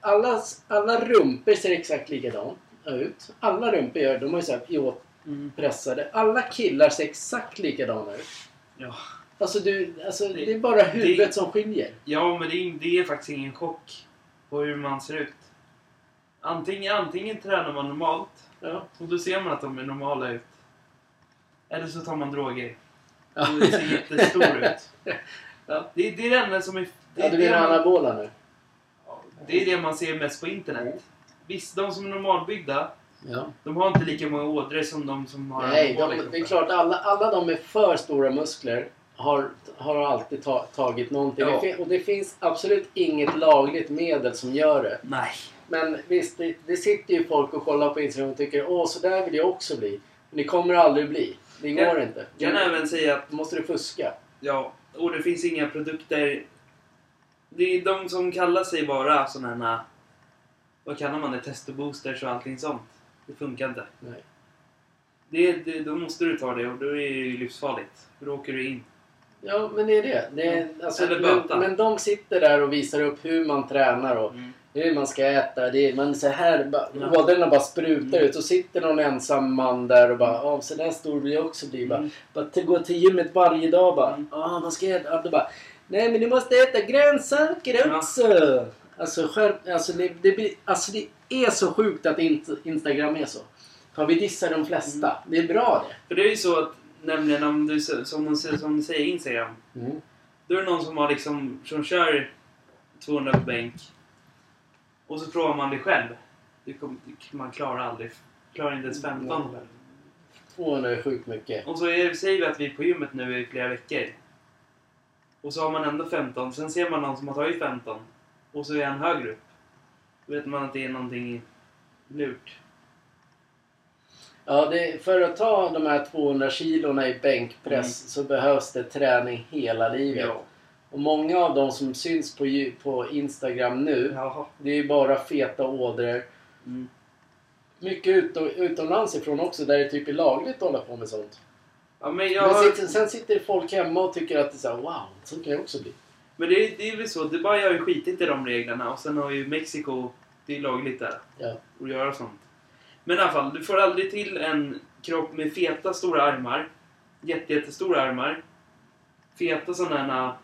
alla, alla rumpor ser exakt likadana ut. Alla rumpor gör de har ju såhär Mm. pressade. Alla killar ser exakt likadana ut. Ja. Alltså, du, alltså det är bara huvudet som skiljer. ja, men det är, det är faktiskt ingen chock på hur man ser ut. Antingen, antingen tränar man normalt Ja. och då ser man att de är normala ut. Eller så tar man droger. Ja. Det ser jättestor ut. Ja. Det, det är det enda som är... Det, Ja, är du det, menar anabola nu? det är det man ser mest på internet. Visst, de som är normalbyggda, Ja. de har inte lika många ådror som de som har Nej, anabola de, kroppar. det är klart alla, alla de med för stora muskler har, har alltid ta, tagit någonting. Ja. Det och det finns absolut inget lagligt medel som gör det. Nej. Men visst, det, det sitter ju folk och kollar på Instagram och tycker åh, så där vill jag också bli. Men det kommer aldrig bli. Det går Jag inte. Kan även säga att måste du fuska. Ja, och det finns inga produkter... Det är de som kallar sig bara sådana här... Vad kallar man det? Testoboosters och allting sånt. Det funkar inte. Nej. Det, det, då måste du ta det och då är det ju livsfarligt. För då åker du in. Ja, men det är det. det är, alltså, Eller böta. men, men de sitter där och visar upp hur man tränar och Mm. Hur man ska äta. Det är, man så här, bara, Ja. ådrorna bara sprutar Mm. ut. Och sitter någon ensam man där och bara ja, så där stor vill jag också bli. Bara, Mm. bara till, gå till gymmet varje dag bara. Mm. Ja, vad ska äta? Ja, bara, Nej, men du måste äta grönsaker Ja. också. Alltså, skärp, alltså, det, det, blir, alltså det är så sjukt att Instagram är så. För vi dissar de flesta. Mm. Det är bra det. För det är ju så att, nämligen om du, som, de, som du säger Instagram. Mm. Då är det någon som har liksom, som kör 200 på bänk. Och så provar man det själv. Det kom, man klarar aldrig, klarar inte ens 15 själv. 200 är sjukt mycket. Och så är, säger vi att vi är på gymmet nu i flera veckor. Och så har man ändå 15. Sen ser man någon som har tagit 15. Och så är han högre upp. Då vet man att det är någonting lurt. Ja, det, för att ta de här 200 kilona i bänkpress Mm. så behövs det träning hela livet. Och många av de som syns på, ju- på Instagram nu, Jaha. det är ju bara feta ådror. Mm. Mycket ut, utomlands ifrån också där det typ är lagligt att hålla på med sånt. Ja, men jag... Men sitter, sen sitter folk hemma och tycker att det är så här, wow, så kan jag också bli. Men det, är- det är väl så. Dubai har ju skitit i de reglerna. Och sen har ju Mexiko... Det är lagligt där. Ja. Att göra sånt. Men i alla fall, du får aldrig till en kropp med feta stora armar. Jätte, jättestora armar. Feta sådana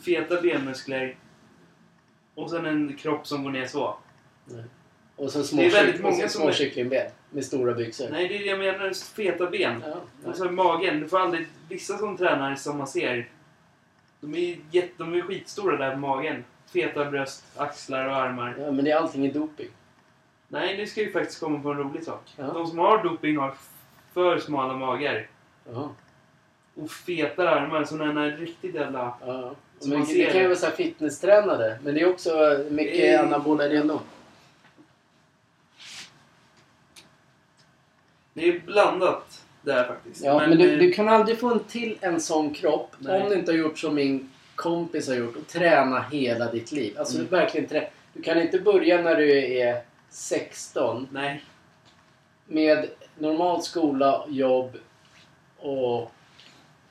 Feta benmuskler. Och sen en kropp som går ner så. Och så små, Det är väldigt många så som små är- kycklingben med stora byxor. Nej, det är det jag menar. Feta ben. Ja, Och så magen. Du får aldrig... Vissa som tränar som man ser. De är, jätte, de är skitstora där på magen. Feta bröst, axlar och armar. ja, men det är allting i doping. Nej, nu ska vi faktiskt komma på en rolig sak. Ja. De som har doping har för smala magar. Och feta armar. Sådana här riktigt jävla... Ja. Men man det ser kan ju det. vara så här fitnesstränade. Men det är också mycket Eh. anabola redan. Det är blandat där faktiskt. Ja, men, du, eh, du kan aldrig få en till en sån kropp Nej. om du inte har gjort som min kompis har gjort och träna hela ditt liv. Alltså Mm. verkligen trä- Du kan inte börja när du är 16 Nej. med normal skola, jobb och,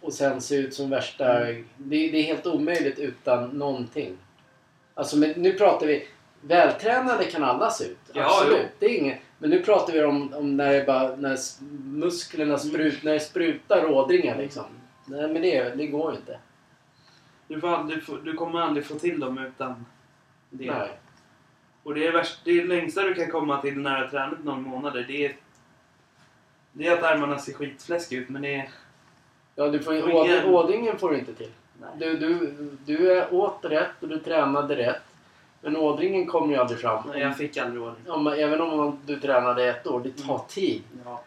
och sen se ut som värsta... Mm. Det, det är helt omöjligt utan någonting. Alltså men nu pratar vi... Vältränade kan alla se ut. Ja, Absolut. jo. Det är inget, Men nu pratar vi om, om när, det bara, när musklerna sprut, när det sprutar rådringar liksom. Nej men det, det går ju inte. Du, får aldrig, du kommer aldrig få till dem utan det. Nej. Och det är värst, det längsta du kan komma till när du har tränat någon månader, det är... Det är att armarna ser skitfläskiga ut, men det är... Ja, du får ådring, ådringen får du inte till. Nej. Du, du, du är åt rätt och du tränade rätt. Men ådringen kommer ju aldrig fram. Nej, jag fick aldrig ordning. Om, även om man, du tränade ett år, det tar Mm. tid. Ja.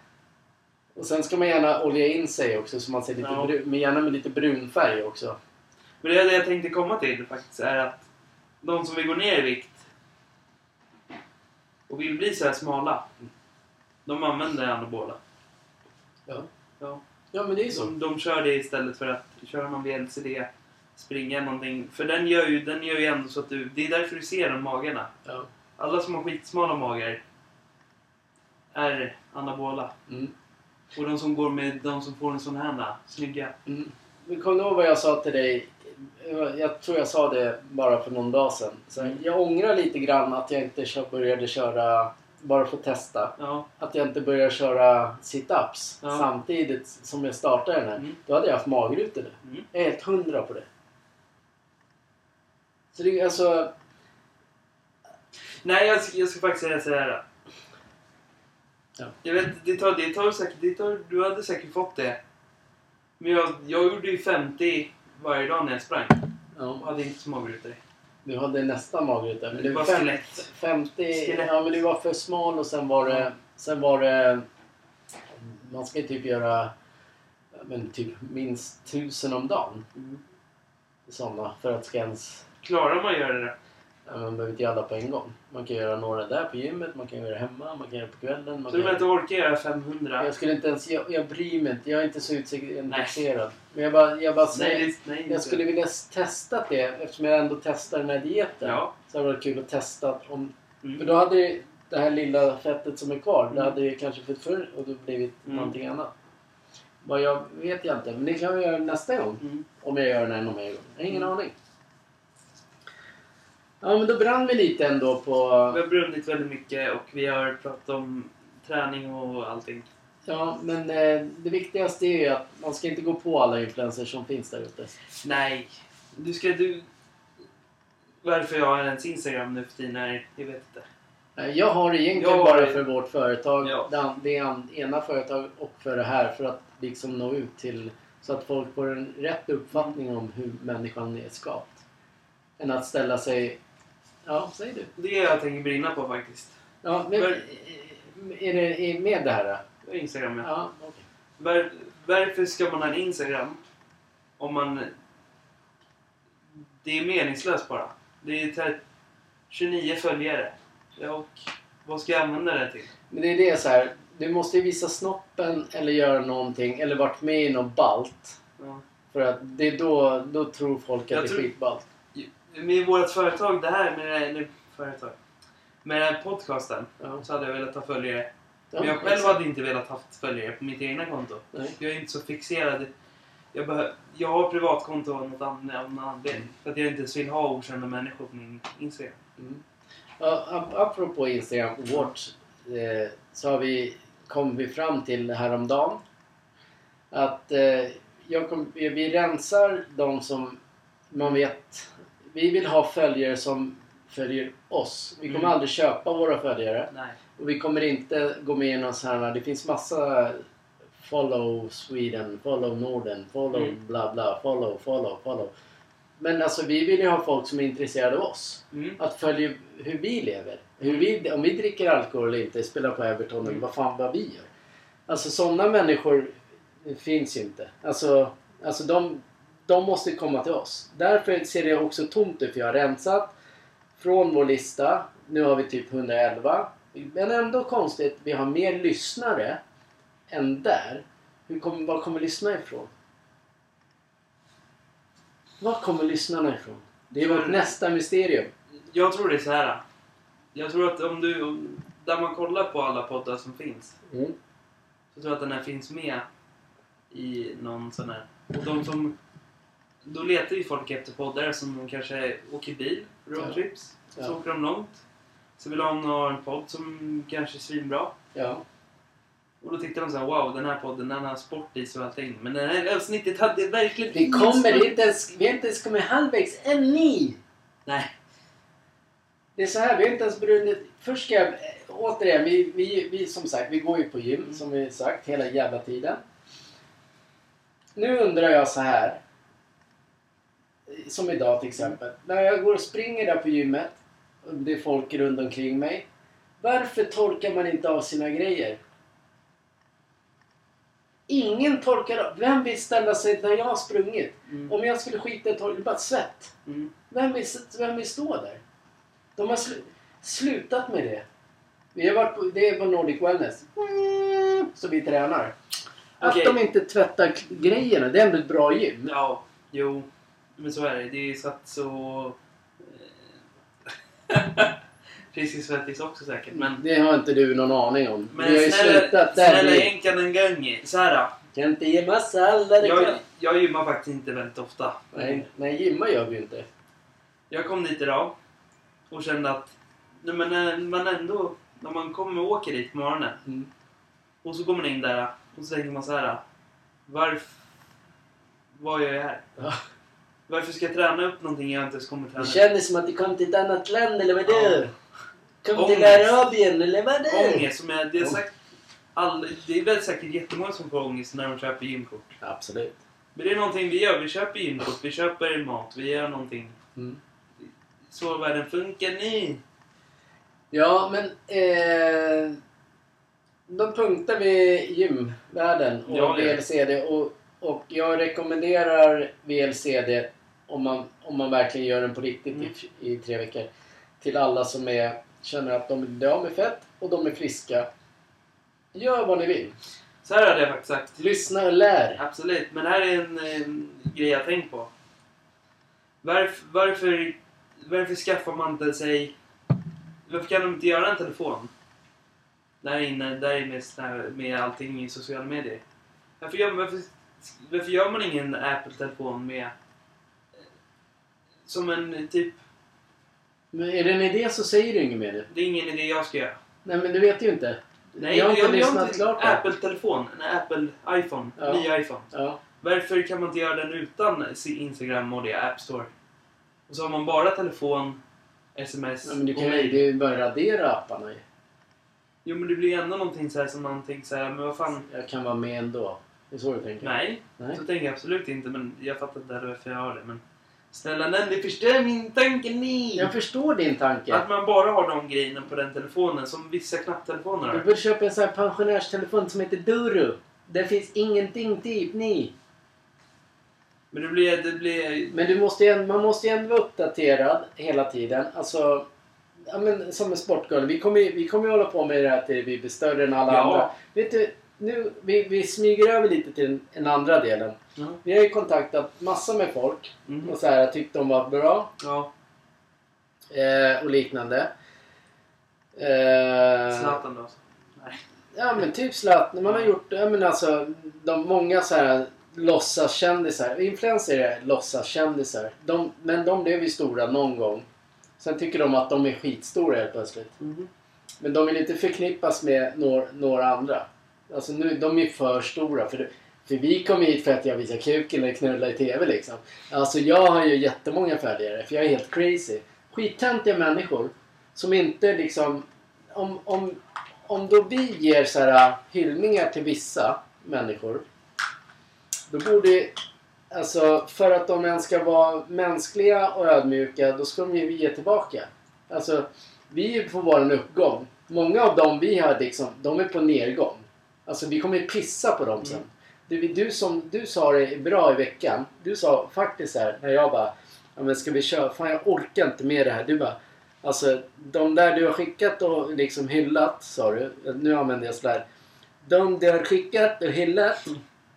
Och sen ska man gärna olja in sig också så man ser lite Ja. brun, men gärna med lite brunfärg också. Men det är det jag tänkte komma till faktiskt, är att de som vill gå ner i vikt och vill bli så här smala, de använder anabola. Ja. Ja. Ja men det är så. De, de kör det istället för att köra någon VLCD, springa någonting. För den gör ju, den gör ju ändå så att du... Det är därför du ser de magarna. Ja. Alla som har skitsmala magar är anabola. Mm. Och de som går med de som får en sån här snygga. Mm. Men kommer du ihåg vad jag sa till dig? Jag tror jag sa det bara för någon dag sedan. Så jag ångrar lite grann att jag inte började köra, bara för att testa, Ja. att jag inte började köra sit-ups Ja. samtidigt som jag startade den här. Mm. Då hade jag haft magrutor nu. Mm. Jag är helt hundra på det. Så det är alltså... Nej, jag, ska- jag ska faktiskt säga så här. Ja. Jag vet, det tar, det tar säkert, det tar, du hade säkert fått det. Men jag, jag gjorde ju 50 varje dag när jag sprang. Ja, Och hade inte så magrutor. Du hade nästan magrutor. Men Det var fem- skelett. 50... Skelett. Ja men du var för smal och sen var det... Sen var det... Man ska ju typ göra men typ minst tusen om dagen. Mm. Sådana för att ska ens... Klarar man att göra det? Ja, man behöver inte göra alla på en gång. Man kan göra några där på gymmet, man kan göra det hemma, man kan göra det på kvällen. Man Tror du kan... att du orkar göra 500? Jag skulle inte ens... Jag, jag bryr mig inte. Jag är inte så utintresserad. Men jag bara, jag bara säger... Nej, det, nej inte. Jag skulle vilja testa det eftersom jag ändå testar den här dieten. Ja. Så hade det varit kul att testa om... Mm. För då hade det, det här lilla fettet som är kvar, det Mm. hade ju kanske fått förr och då blivit Mm. någonting annat. Vad jag vet jag inte, men det kan vi göra nästa gång. Mm. Om jag gör den ännu mer gång. Jag har ingen Mm. aning. Ja men då brann vi lite ändå på... Vi har brunnit väldigt mycket och vi har pratat om träning och allting. Ja men eh, det viktigaste är ju att man ska inte gå på alla influencers som finns där ute. Nej. Du ska du... Varför jag har ens Instagram nu för tiden. Jag vet inte. Eh, Jag har egentligen Jag har- bara för vårt företag, Ja. det, ena företaget och för det här för att liksom nå ut till så att folk får en rätt uppfattning om hur människan är skapt. Än att ställa sig... Ja, säg du. Det är jag tänker brinna på faktiskt. Ja, men, Var- är det med det här? då? Instagram ja. Ja, okej. Var, varför ska man ha en Instagram om man... Det är meningslöst bara. Det är tre- 29 följare. Ja, och vad ska jag använda det till? Men det är det så här. Du måste ju visa snoppen eller göra någonting eller varit med i något balt. Ja. För att det är då, då tror folk att Jag det är skitballt. Med vårt företag, det här med det här, eller företag. Med den här podcasten Ja. så hade jag velat ha följare. Ja, Men jag själv exakt. hade inte velat ha följare på mitt egna konto. Nej. Jag är inte så fixerad. Jag, behö- jag har privatkonto av något an- av någon anledning. För att jag inte ens vill ha okända människor på min Instagram. Mm. Ja, ap- apropå Instagram och vårt eh, så har vi, kom vi fram till häromdagen att eh, jag kom, vi rensar de som man vet vi vill ha följare som följer oss. Vi kommer Mm. aldrig köpa våra följare Nej. och vi kommer inte gå med i någon sån här, det finns massa follow Sweden, follow Norden, follow Mm. bla bla, follow, follow, follow. Men alltså vi vill ju ha folk som är intresserade av oss Mm. att följa hur vi lever. Hur vi, om vi dricker alkohol eller inte, spelar på Everton eller Mm. vad fan vad vi gör. Alltså sådana människor finns ju inte. Alltså, alltså de, de måste komma till oss. Därför ser det också tomt ut för jag har rensat från vår lista. Nu har vi typ 111. Men ändå konstigt, vi har mer lyssnare än där. Hur kommer, var kommer lyssnarna ifrån? Var kommer lyssnarna ifrån? Det är vårt Mm. nästa mysterium. Jag tror det är så här. Jag tror att om du... om- Där man kollar på alla poddar som finns. Mm. Så tror jag att den här finns med i någon sån här... Och de som... Då letar ju folk efter poddar som de kanske åker bil, roadtrips. Ja. Så åker de långt. Så vill de ha en podd som kanske är svinbra. Ja. Och då tyckte de så här, wow den här podden den har sport i sig och allting. Men det här avsnittet hade verkligen Vi kommer inte ens, vi har inte ens kommit halvvägs än ni! Nej. Det är så här, vi har inte ens brunnit... Först ska jag... Återigen, vi, vi, vi som sagt, vi går ju på gym som vi sagt hela jävla tiden. Nu undrar jag så här. Som idag till exempel. När jag går och springer där på gymmet. Och det är folk runt omkring mig. Varför torkar man inte av sina grejer? Ingen torkar av. Vem vill ställa sig där jag har sprungit? Mm. Om jag skulle skita i tork, det är bara svett. Mm. Vem vill, vem vill stå där? De har slu, slutat med det. Vi har varit på, det är på Nordic Wellness. Mm, så vi tränar. Att de inte tvättar grejerna, det är ändå ett bra gym. Ja, jo. Men så är det. Det är satt så... eh, Friskis svettis också säkert. Men, Det har inte du någon aning om. men vi har ju snälla, slutat där. snälla Vi jänkan en gång. Så här. kan inte alla det Jag, jag gymmar faktiskt inte väldigt ofta. Nej, nej, gymma gör vi ju inte. Jag kom dit idag och kände att nej, men när man ändå, när man kommer och åker dit på morgonen Mm. och så går man in där och så tänker man så här. Varför... Vad gör jag här? Ja. Varför ska jag träna upp någonting jag inte ens kommer träna Det kändes som att du kom till ett annat land, eller vad Ja. Kom till Ångest. Arabien, eller vad Ångest som jag, det, är sagt, all, det är väl säkert jättemånga som får ångest när de köper gymkort. Absolut. Men det är någonting vi gör. Vi köper gymkort, vi köper mat, vi gör någonting. Mm. Så världen funkar nu. Ja, men eh, de punktar vi gymvärlden och Ja, det. VLCD och, och jag rekommenderar VLCD om man, om man verkligen gör den på riktigt Mm. i, i tre veckor. Till alla som är, känner att de vill av med fett och de är friska. Gör vad ni vill. Så här hade jag faktiskt sagt. Lyssna och lär. Absolut, men här är en, en grej jag tänkt på. Varför, varför, varför skaffar man inte sig... Varför kan de inte göra en telefon? Där inne, där inne med, med allting i sociala medier. Varför gör, varför, varför gör man ingen Apple-telefon med... Som en typ... Men är det en idé så säger du inget mer. Det är ingen idé jag ska göra. Nej, men du vet ju inte. Nej, jag har inte jag, jag lyssnat har inte klart. Apple-telefon. En Apple iPhone. Ja. Ny iPhone. Ja. Varför kan man inte göra den utan Instagram och det App Store? Och så har man bara telefon, sms Ja, men du kan ju mail. det är ju bara radera apparna ju. Jo men det blir ändå någonting så här som man tänker så här, men vad fan. Jag kan vara med ändå. Det är så du tänker? Nej, Nej. så tänker jag absolut inte. Men jag fattar inte varför jag har det. Men snälla Nandy, förstör min tanke ni! Jag förstår din tanke. Att man bara har de grejerna på den telefonen som vissa knapptelefoner Du har. borde köpa en sån här pensionärstelefon som heter Duru. Det finns ingenting typ ni. Men det blir... Det blir Men du måste ju, man måste ju ändå vara uppdaterad hela tiden. Alltså, ja, men, som en sportgirl. Vi kommer ju vi kommer hålla på med det här till vi blir större än alla Ja. andra. Vet du, nu, vi, vi smyger över lite till den, den andra delen. ja. Vi har ju kontaktat massor med folk Mhm. och så här, tyckt de var bra ja. eh, och liknande. Eh, Zlatan då. Nej. Ja men typ Zlatan. Man har gjort, ja men alltså, de många så här låtsaskändisar. Influencer är låtsaskändisar. De, men de blev ju stora någon gång. Sen tycker de att de är skitstora helt plötsligt. Mhm. Men de vill inte förknippas med några andra. Alltså nu, de är för stora. För, för vi kom hit för att jag visar kuken eller knullar i TV liksom. Alltså jag har ju jättemånga följare för jag är helt crazy. Skittöntiga människor som inte liksom... Om, om, om då vi ger så här äh, hyllningar till vissa människor. Då borde... Alltså för att de ens ska vara mänskliga och ödmjuka då ska de ju ge tillbaka. Alltså vi är på vår uppgång. Många av dem vi har liksom, de är på nedgång. Alltså vi kommer ju pissa på dem sen. Du, du, som, du sa det bra i veckan. Du sa faktiskt så här när jag bara ja, men ska vi köra? Fan jag orkar inte med det här. Du bara Alltså de där du har skickat och liksom hyllat sa du. Nu använder jag sådär. De du har skickat och hyllat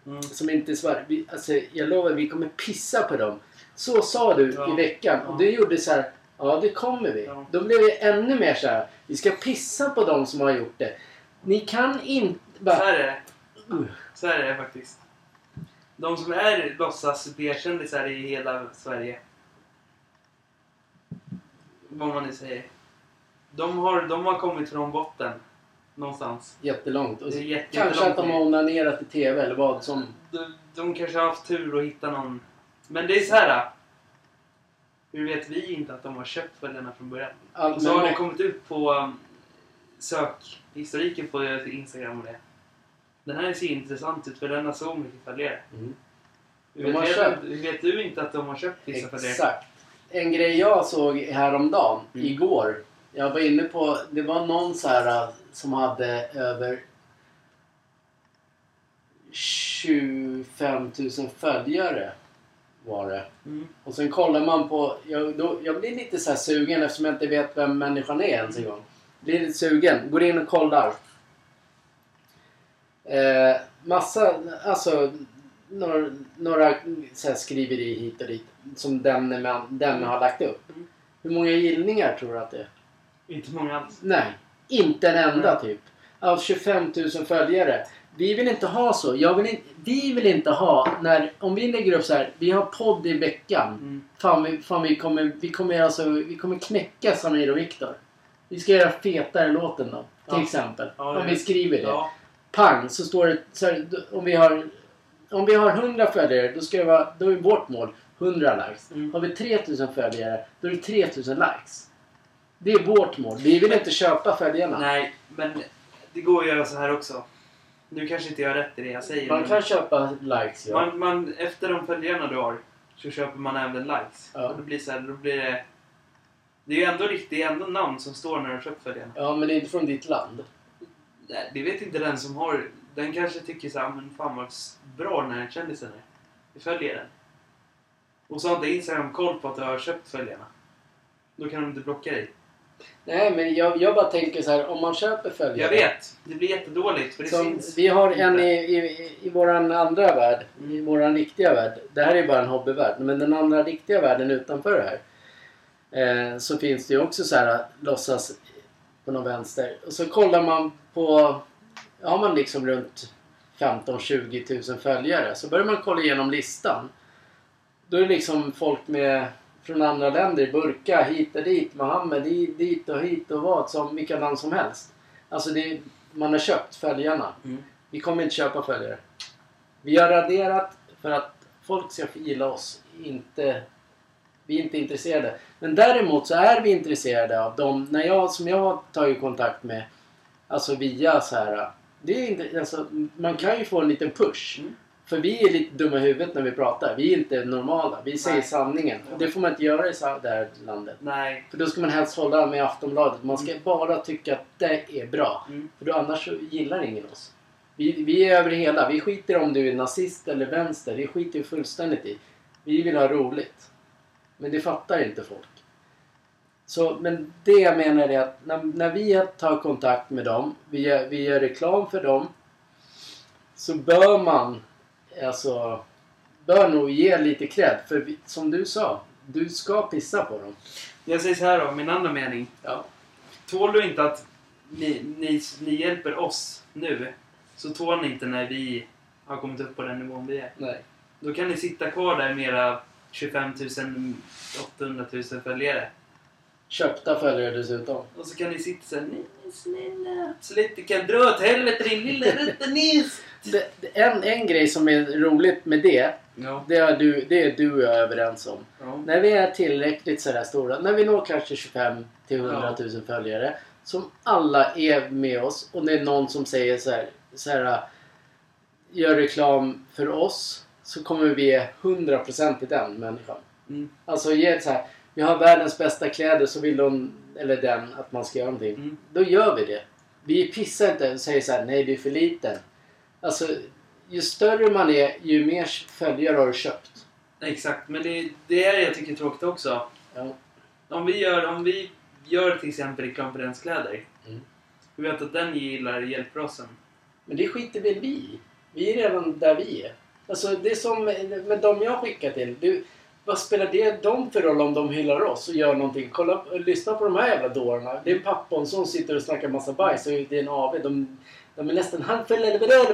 Mm. som inte svarar. Alltså, jag lovar, vi kommer pissa på dem. Så sa du Ja. i veckan. Och du gjorde så här. Ja, det kommer vi. Ja. Då blev det ännu mer så här. Vi ska pissa på dem som har gjort det. Ni kan inte... Så Bara, här är det. Så här är det faktiskt. De som är låtsas B-kändisar i hela Sverige. Vad man nu säger. De har, de har kommit från botten. Någonstans. Jättelångt. Och jätte, kanske jättelångt att de har onanerat i TV eller vad som... de, de kanske har haft tur att hitta någon. Men det är så här. Hur vet vi inte att de har köpt följarna från början? All, Och så har det kommit upp på um, sökhistoriken på Instagram och det. Den här ser intressant ut för den har så mycket följare. Mm. Har vet, köpt. vet, du inte att de har köpt vissa följare? Exakt. En grej jag såg häromdagen, Mm. igår. Jag var inne på, det var någon så här äh, som hade över 25 000 följare. Var det. Mm. Och sen kollar man på, jag, då, jag blir lite så här sugen eftersom jag inte vet vem människan är ens en gång. Blir lite sugen, går in och kollar. Eh, massa, alltså några, några så skriveri hit och dit som den, man, den har lagt upp. Mm. Hur många gillningar tror du att det är? Inte många alls. Nej, inte en enda typ. Av 25 000 följare. Vi vill inte ha så. Jag vill inte, vi vill inte ha när, om vi lägger upp så här, vi har podd i veckan. Mm. Fan, vi, fan vi, kommer, vi, kommer alltså, vi kommer knäcka Samir och Viktor. Vi ska göra fetare låten då. Till Ja. exempel. Ja, om vi skriver det. Ja. Pang så står det så här, om vi har om vi har 100 följare då ska det vara, då är vårt mål 100 likes. Mm. Har vi 3000 följare då är det 3000 likes. Det är vårt mål. Vi vill inte köpa följarna. Nej, men det går att göra så här också. Nu kanske inte jag har rätt i det jag säger. Man men kan köpa likes ja. man, man, efter de följarna du har så köper man även likes. Ja. Och då blir, så här, då blir det... Det är ju ändå riktigt, det är ändå namn som står när du har köpt följarna. Ja men det är inte från ditt land. Det vet inte den som har... Den kanske tycker så här, men fan vad bra den här kändisen är. Vi följer den. Och så har inte Instagram koll på att du har köpt följarna. Då kan de inte blocka dig. Nej men jag, jag bara tänker så här om man köper följare. Jag vet, det blir jättedåligt för det Som, syns. vi har en inte. i, i, i våran andra värld, i våran riktiga värld. Det här är bara en hobbyvärld, men den andra riktiga världen utanför det här. Eh, så finns det ju också så här låtsas på någon vänster. Och så kollar man på, har man liksom runt 15-20 000 följare. Så börjar man kolla igenom listan. Då är det liksom folk med från andra länder, Burka, hit och dit, Mohammed, dit och hit och vad, som vilka namn som helst. Alltså det, man har köpt följarna. Mm. Vi kommer inte köpa följare. Vi har raderat för att folk ska gilla oss. Inte, vi är inte intresserade. Men däremot så är vi intresserade av dem när jag, som jag har tagit kontakt med. Alltså via så här. Det är inte, alltså, man kan ju få en liten push. Mm. För vi är lite dumma i huvudet när vi pratar. Vi är inte normala. Vi säger Nej. sanningen. Och det får man inte göra i det här landet. Nej. För då ska man helst hålla med Aftonbladet. Man ska bara tycka att det är bra. Mm. För då annars gillar ingen oss. Vi, vi är över hela. Vi skiter om du är nazist eller vänster. Det skiter vi fullständigt i. Vi vill ha roligt. Men det fattar inte folk. Så, men det jag menar är att när, när vi tar kontakt med dem, vi gör, vi gör reklam för dem. Så bör man alltså bör nog ge lite cred. För vi, som du sa, du ska pissa på dem. Jag säger så här då, min andra mening. Ja. Tål du inte att ni, ni, ni hjälper oss nu, så tål ni inte när vi har kommit upp på den nivån vi är. Nej. Då kan ni sitta kvar där med era 25 000, 800 000 följare. Köpta följare dessutom. Och så kan ni sitta såhär, nej snälla. Absolut, kan dra åt helvete din lilla det- en, en grej som är roligt med det, Ja. det är, du, det är du och jag överens om. ja. När vi är tillräckligt sådär stora, när vi når kanske 25 till 100 000 följare, som alla är med oss och det är någon som säger så här, så här gör reklam för oss, så kommer vi ge 100% till den människan. Mm. Alltså ge så här, vi har världens bästa kläder så vill de, eller den, att man ska göra någonting. Mm. Då gör vi det. Vi pissar inte och säger så här, nej du är för liten. Alltså, ju större man är, ju mer följare har du köpt. Exakt, men det, det är det jag tycker är tråkigt också. Ja. Om vi gör, om vi gör till exempel reklam för dens kläder. Mm. Vi vet att den gillar hjälper oss sen. Men det skiter väl vi. Vi är redan där vi är. Alltså det är som med de jag skickar till. Du, vad spelar det dem för roll om de hyllar oss och gör någonting? Kolla, lyssna på de här jävla dårarna. Det är en pappa och en son sitter och snackar massa bajs och det är en AV. De, de är nästan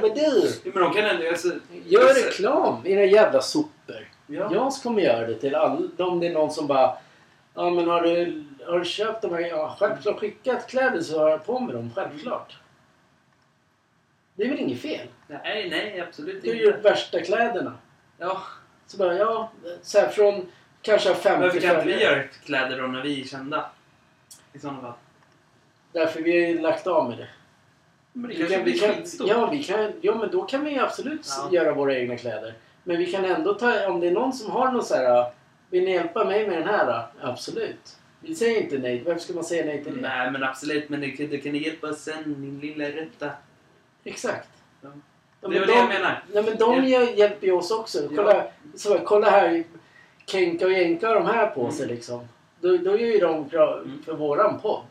vadå? Ja, men de kan ändå... Alltså, Gör reklam, era jävla sopor. Ja. Jag kommer göra det till alla. Om det är någon som bara... Ja men har du, har du köpt de här? Ja, självklart. Skickat kläder så har jag på mig dem. Självklart. Det är väl inget fel? Nej, nej, absolut Du har gjort inte. värsta kläderna. Ja, Så bara, ja, så här från kanske 50 varför kan inte vi göra kläder då när vi är kända? I sådana fall. Därför vi har ju lagt av med det. Men det Vi kanske kan, blir skitstort. ja, vi kan, ja, men då kan vi absolut Ja. göra våra egna kläder. Men vi kan ändå ta, om det är någon som har någon så här, vill ni hjälpa mig med den här? Absolut. Vi säger inte nej. Varför ska man säga nej till det? Nej, men absolut. Men det, kan- det kan hjälpa sen, min lilla rätta. Exakt. Ja. Ja, Det men var det de, jag menar. Nej, men de Ja. hjälper ju oss också. Kolla, så, kolla här. Kenka och Jenka har de här på sig liksom. Då, då gör ju de Mm. för våran podd.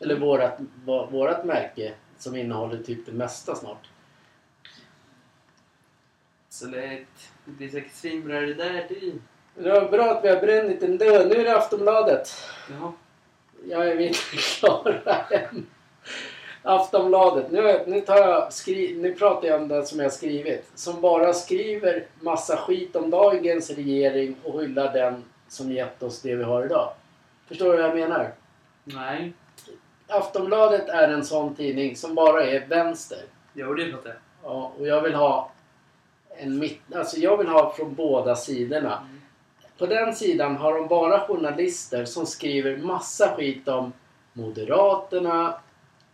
Eller vårat, vå- vårat märke som innehåller typ det mesta snart. Så det, det blir säkert svinbra det där du. Det var bra att vi har brännit en död. Nu är det Aftonbladet. Jaha. Jag är inte klara än. Aftonbladet. Nu, nu, tar jag skri, nu pratar jag om det som jag har skrivit. Som bara skriver massa skit om dagens regering och hyllar den som gett oss det vi har idag. Förstår du vad jag menar? Nej. Aftonbladet är en sån tidning som bara är vänster. Jo, det fattar jag. Ja, och jag vill ha en mitt... Alltså jag vill ha från båda sidorna. Mm. På den sidan har de bara journalister som skriver massa skit om Moderaterna,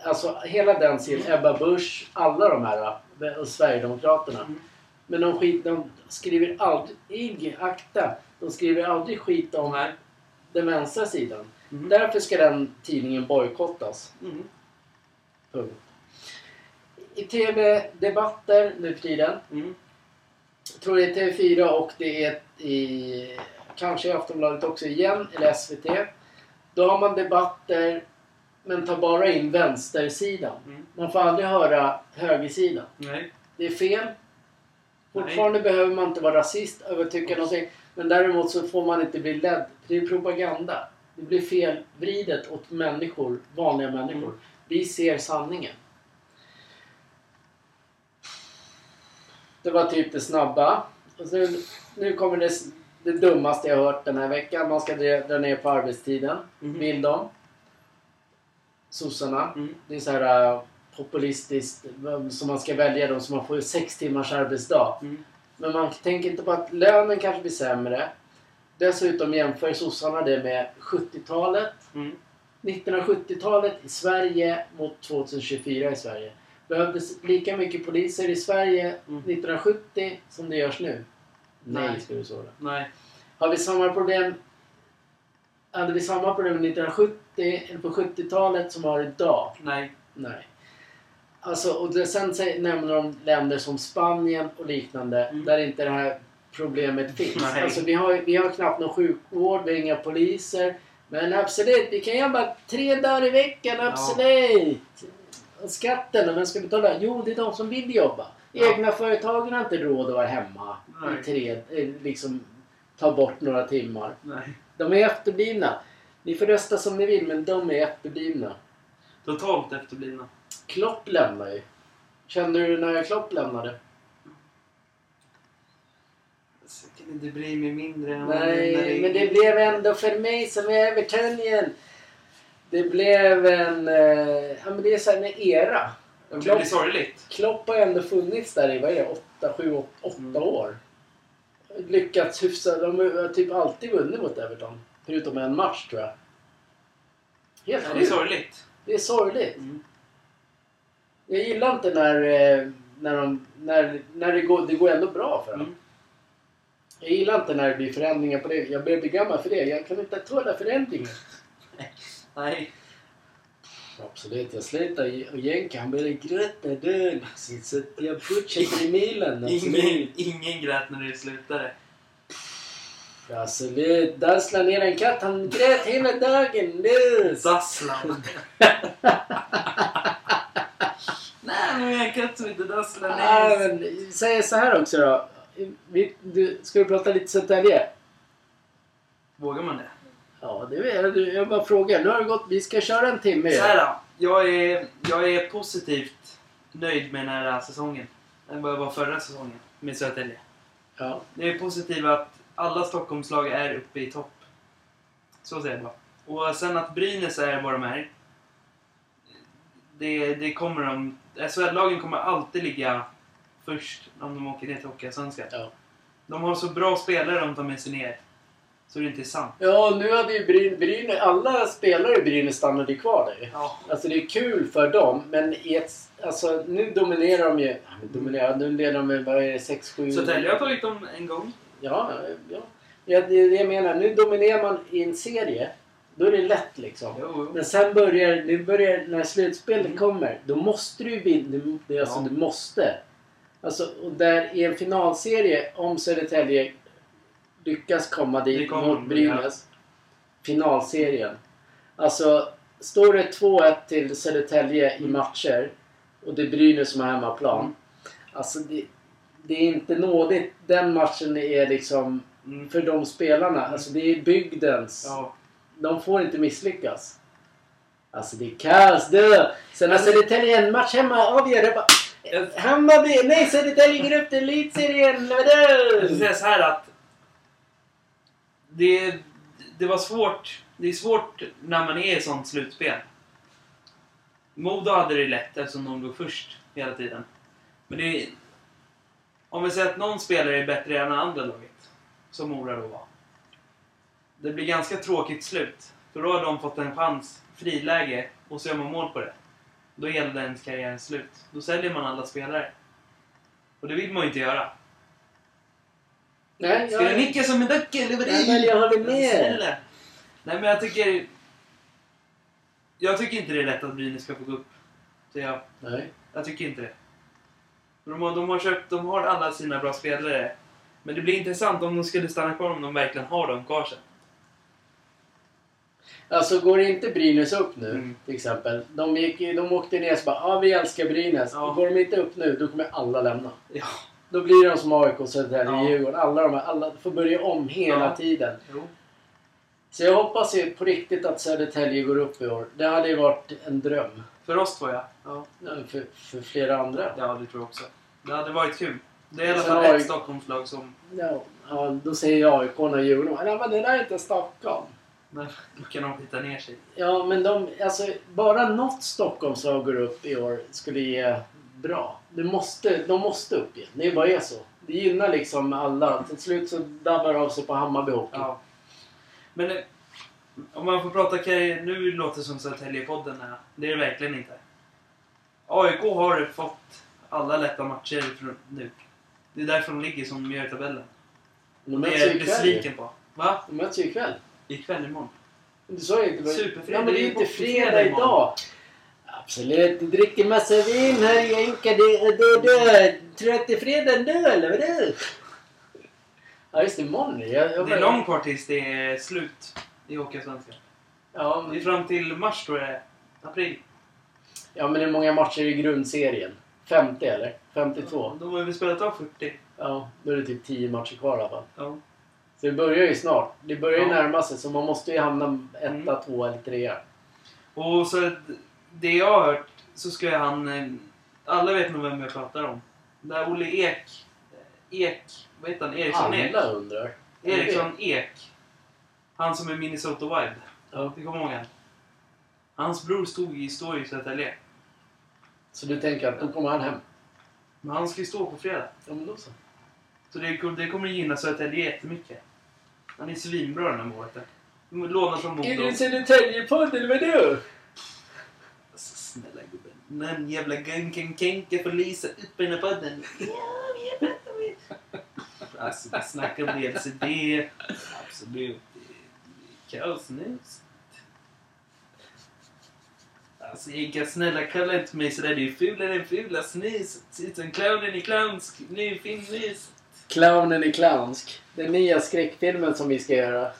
alltså hela den sidan, Ebba Busch, alla de här och Sverigedemokraterna. Mm. Men de, skit, de skriver aldrig, akta, de skriver aldrig skit om Nej. den vänstra sidan. Mm. Därför ska den tidningen bojkottas. Mm. Punkt. I TV-debatter nu för tiden Mm. Jag tror det är TV4 och det är i, kanske i Aftonbladet också igen, eller SVT. Då har man debatter men tar bara in vänstersidan. Mm. Man får aldrig höra högersidan. Nej. Det är fel. Fortfarande behöver man inte vara rasist att tycka någonting. Men däremot så får man inte bli ledd. Det är propaganda. Det blir felvridet åt människor, vanliga människor. Mm. Vi ser sanningen. Det var typ det snabba. Och så, nu kommer det, det dummaste jag hört den här veckan. Man ska dra, ner på arbetstiden. Mhm. Vill de. Sossarna. Mm. Det är så här uh, populistiskt som man ska välja då så man får sex timmars arbetsdag. Mm. Men man tänker inte på att lönen kanske blir sämre. Dessutom jämför sossarna det med 70-talet. Mm. 1970-talet i Sverige mot 2024 i Sverige. Behövdes lika mycket poliser i Sverige Mm. 1970 som det görs nu? Nej, Nej. ska du svara. Nej. Har vi samma problem hade vi samma problem 1970 eller på 70-talet som vi har idag? Nej. Nej. Alltså, och det, sen säger, nämner de länder som Spanien och liknande Mm. där inte det här problemet finns. Nej. Alltså, vi, har, vi har knappt någon sjukvård, vi har inga poliser. Men absolut, vi kan jobba tre dagar i veckan, Ja. absolut! Och skatten, vem ska betala? Jo, det är de som vill jobba. Ja. Egna företagen har inte råd att vara hemma Nej. i tre, eh, liksom ta bort några timmar. Nej. De är efterblivna. Ni får rösta som ni vill, men de är efterblivna. Totalt efterblivna. Klopp lämnar ju. Kände du när Klopp lämnade? Så kan inte bry mig mindre än Nej, men det blev ändå för mig som är Evertonian. Det blev en... Eh, ja, men det är så här en era. Det blir sorgligt. Klopp har ändå funnits där i, vad är det, åtta, sju, åt- åtta Mm. år. Lyckats hyfsat. De har typ alltid vunnit mot Everton. Förutom en match tror jag. Helt Ja, det är sorgligt. Det är sorgligt. Mm. Jag gillar inte när, eh, när, de, när, när det, går, det går ändå bra för dem. Mm. Jag gillar inte när det blir förändringar på det. Jag börjar bli gammal för det. Jag kan inte tåla förändringar. Nej. Absolut, jag slutar och jänka. Han började gråta liksom. Så jag fortsätter i milen. Ingen, ingen grät när det slutade. Absolut. Dassla ner en katt. Han grät hela dagen. Nu. Dasslan. Nej, men jag kan inte dassla ner. säg så här också då. Vi, du, ska vi prata lite Södertälje? Vågar man det? Ja, det vet jag. Jag bara frågar. Nu har det gått. Vi ska köra en timme. Så här då. Jag är, jag är positivt nöjd med den här säsongen. Var var förra säsongen med Södertälje. Ja. Jag är positiv att alla Stockholmslag är uppe i topp. Så säger jag bara. Och sen att Brynäs är vad de är. Det, det kommer de... SHL-lagen kommer alltid ligga först om de åker ner till Hockeyallsvenskan. Ja. De har så bra spelare de tar med sig ner. Så det är inte sant. Ja, nu hade ju Bryn, Brynäs... Alla spelare i Brynäs stannade ju kvar där. Ja. Alltså det är kul för dem, men i ett, alltså, nu dominerar de ju... Dominerar, nu leder de med, vad är det, 6-7... Södertälje har tagit dem en gång. Ja, ja. ja det är det jag menar. Nu dominerar man i en serie. Då är det lätt liksom. Jo, jo. Men sen börjar, nu börjar när slutspelet Mm. kommer, då måste du vinna. Du, det är alltså, Ja. du måste. Alltså, och där i en finalserie, om Södertälje lyckas komma dit mot Brynäs. Finalserien. Alltså, står det 2-1 till Södertälje i Mm. matcher och det är Brynäs som har hemmaplan. Mm. Alltså, det, det är inte nådigt. Den matchen är liksom Mm. för de spelarna. Alltså, det är bygdens Ja. de får inte misslyckas. Alltså det är kaos du! Sen när Södertälje en match hemma avgör det bara... Hammarby! Nej Södertälje går upp till elitserien! Jag säga så här att det, det var svårt. Det är svårt när man är i sånt slutspel. Modo hade det lätt eftersom de låg först hela tiden. Men det är, Om vi säger att någon spelare är bättre än andra laget, som Mora då var. Det blir ganska tråkigt slut. För då har de fått en chans, friläge, och så gör man mål på det. Då gäller ens karriär slut. Då säljer man alla spelare. Och det vill man ju inte göra. Nej, Ska du jag, nicka som en docka eller vad Nej, men jag håller med. Nej men jag tycker... Jag tycker inte det är rätt att Brynäs ska få gå upp. Så jag, nej. jag tycker inte det. De har, de, har köpt, de har alla sina bra spelare. Men det blir intressant om de skulle stanna kvar om de verkligen har dem kvar sen. Alltså går inte Brynäs upp nu Mm. till exempel. De, gick, de åkte ner och bara ja vi älskar Brynäs. Ja. Går de inte upp nu då kommer alla lämna. Ja. Då blir de som AIK, Södertälje, Ja. Djurgården. Alla de här, alla får börja om hela Ja. tiden. Jo. Så jag hoppas ju på riktigt att Södertälje går upp i år. Det hade ju varit en dröm. För oss två ja. Ja, För, för flera andra. Ja, det tror jag också. Det hade varit kul. Det är i alla fall ett Stockholmslag som... Ja, ja, då säger jag AIK och Djurgården. Nej men det där är inte Stockholm. Nej, Då kan de skita ner sig. Ja men de, alltså bara något Stockholmslag går upp i år skulle ge bra. Det måste, de måste upp igen. Det bara är så. Det gynnar liksom alla. Till slut så dabbar det av sig på Hammarby Hockey. Ja. Men eh, om man får prata karriär... Nu låter det som Södertälje-podden. Det är det verkligen inte. AIK har fått alla lätta matcher från nu. Det är därför de ligger som de gör i tabellen. De möts ju ikväll. besviken på. Va? De möts ju ikväll. Ikväll imorgon. Du sa ju inte... Superfredag. Ja men det är ju inte fredag idag. Absolut. Du dricker massa vin här Jenka. Det, det, det. Tror du att det är fredag nu eller vadå? Ja just det, imorgon. Jag, jag Det är långt kvar tills det är slut i Hockeyallsvenskan. Ja, Det är men, fram till mars tror jag. April. ja men hur många matcher i grundserien? 50 eller? 52? De har ju spelat av 40. Ja, då är det typ 10 matcher kvar i alla fall. Ja. Så det börjar ju snart. Det börjar ju Ja. närma sig så man måste ju hamna etta, Mm. två eller trea. Och så det jag har hört så ska han... eh, Alla vet nog vem jag pratar om. Där Olle Ek... eh, Ek... Vad heter han? Eriksson Ek? Alla undrar. Eriksson Ek. Han som är Minnesota Wild. Ja. Du kommer ihåg han? Hans bror stod i, i Södertälje. Så du tänker att då kommer han hem? Men han ska ju stå på fredag. Ja men då så. Så det, det kommer gynna Södertälje jättemycket. Han är svinbra den här målvakten. Lånar från Modo. Är det Södertäljepodd eller vadå? Alltså, snälla gubben. Någon jävla gunken-kenke får lysa upp den här podden. Alltså, vi snackar om LCD. Absolut. Det är kaos nu. Alltså Ica, snälla kalla inte mig sådär. Det är fulare än fula snus. Ser ut som clownen i clownsk. Nu nys. Clownen i Clownsk. Den nya skräckfilmen som vi ska göra.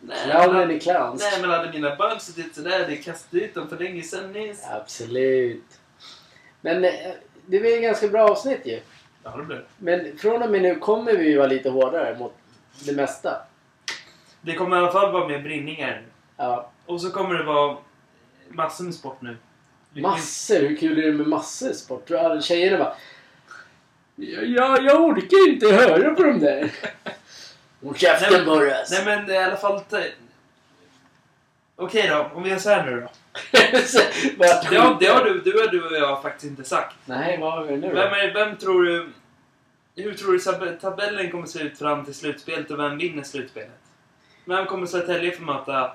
Nej, Clownen i Clownsk. Nej men hade mina barn sett ut sådär, det kastade ut dem för länge sedan nyss. Absolut. Men eh, det var ett ganska bra avsnitt ju. Ja, det det. Men från och med nu kommer vi ju vara lite hårdare mot det mesta. Det kommer i alla fall vara mer brinningar. Ja. Och så kommer det vara massor med sport nu. Massor! Hur kul är det med massor sport? Tjejerna bara... Ja, jag, jag orkar inte höra på dem där. Håll käften Boris! Nej men i alla fall... Okej då, om vi gör så här nu då. Det har, det har du, du, du och jag faktiskt inte sagt. Nej, vad har vi nu Vem, då? är, vem tror du... Hur tror du tab- tabellen kommer se ut fram till slutspelet och vem vinner slutspelet? Vem kommer Södertälje få möta?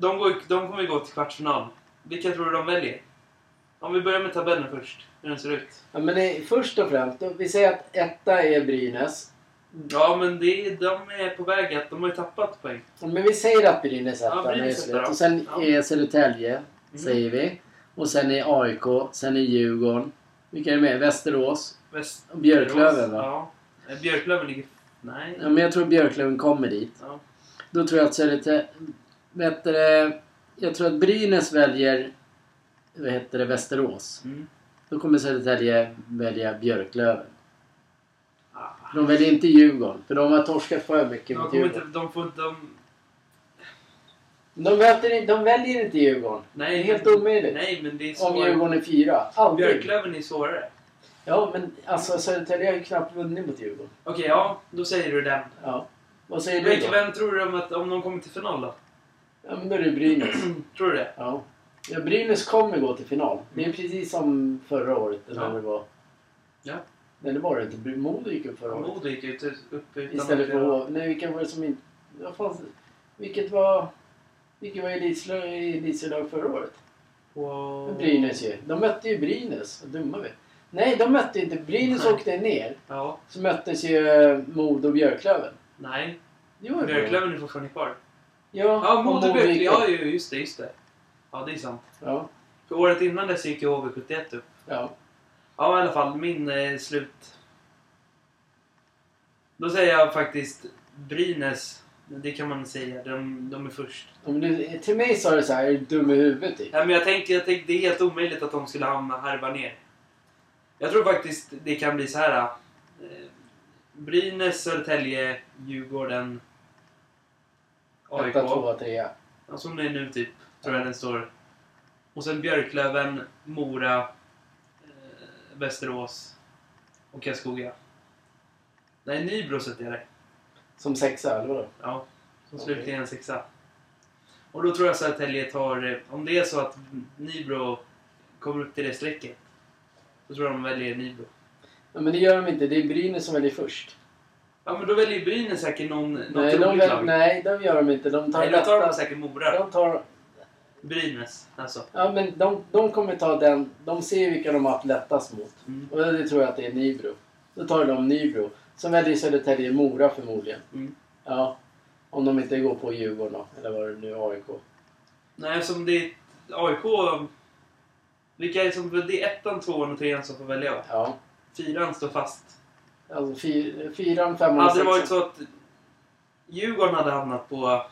De, går, de kommer gå till kvartsfinal. Vilka tror du de väljer? Om vi börjar med tabellen först. Hur den ser ut. Ja, men det, först och främst, vi säger att etta är Brynäs. Ja, men det, är- de är på väg att... De har ju tappat poäng. Men vi säger att Brynäs är Ja, etta Brynäs etta. Och sen Ja. är Södertälje, Mm. säger vi. Och sen är AIK, sen är Djurgården. Vilka är det med? Västerås. Väst, Och Björklöven va? Ja. Eh, Björklöven ligger... Nej. Ja, men jag tror Björklöven kommer dit. Ja. Då tror jag att Södertälje... Vet du, jag tror att Brynäs väljer... Vad heter det? Västerås. Mm. Då kommer Södertälje välja Björklöven. De väljer inte Djurgården. För de har torskat för mycket mot Djurgården. inte, de får inte... De, De, väljer, de väljer inte Djurgården. nej, Det är helt omöjligt. Nej, men det är Om. Djurgården är fyra. Aldrig. Björklöven är svårare. Ja, men alltså Södertälje har ju knappt vunnit mot Djurgården. Okej, ja. Då säger du den. Ja. Vad säger du Vilka, då? vem tror du om, att, om de kommer till final då? Ja, men då är det Brynäs. Tror du det? Ja. ja. Brynäs kommer gå till final. Det är precis som förra året. Eller Ja. när det var. Ja. Nej, det var det inte. Modo gick upp förra året. Modo gick ut upp utan Istället för. Nej, vilka var det som inte... Vad fan... Vilket var... Vilket var elitserielag förra året? på... Brynäs ju. De mötte ju Brynäs. Vad dumma vi. Nej, de mötte inte. Brynäs Nej. åkte ner. Ja. Så möttes ju Modo och Björklöven. Nej. Jo. Björklöven är fortfarande kvar. Ja, Ja, Björklöven. upp. Ja, ju, just det, just det. Ja, det är sant. Ja, För året innan dess gick ju HV71 upp. ja. Ja, i alla fall. Min eh, slut... Då säger jag faktiskt Brynäs. Det kan man säga. De, de är först. Om du, till mig sa du så här, är du dum i huvudet typ? Ja, men jag tänker, jag tänker det är helt omöjligt att de skulle hamna harva ner. Jag tror faktiskt det kan bli så här. Eh, Brynäs, Södertälje, Djurgården, AIK. Etta, tvåa, trea. Ja, som det är nu typ, tror jag den står. Och sen Björklöven, Mora, eh, Västerås och Karlskoga. Nej, Nybro sätter jag där. Som sexa, eller vadå? Ja, som Okej. slutligen en sexa. Och då tror jag Södertälje tar, eh, om det är så att Nybro kommer upp till det strecket, så tror jag de väljer Nybro. Ja, men det gör de inte. Det är Brynäs som väljer först. Ja, men då väljer Brynäs säkert någon, något Nej, de roligt väl, lag. nej, de gör de inte. De tar då tar de säkert Mora. De tar... Brynäs, alltså. Ja, men de, de kommer ta den... De ser vilka de har haft lättast mot. Mm. Och det tror jag att det är Nybro. Då tar de Nybro. Sen väljer Södertälje Mora förmodligen. Mm. Ja. Om de inte går på Djurgården då. Eller vad det nu AIK. Nej, som det är AIK... Vilka är som... Det är ettan, tvåan och trean som får välja. Ja. Fyran står fast. Alltså fy, fyran, femman och Hade det varit sexan. så att Djurgården hade hamnat på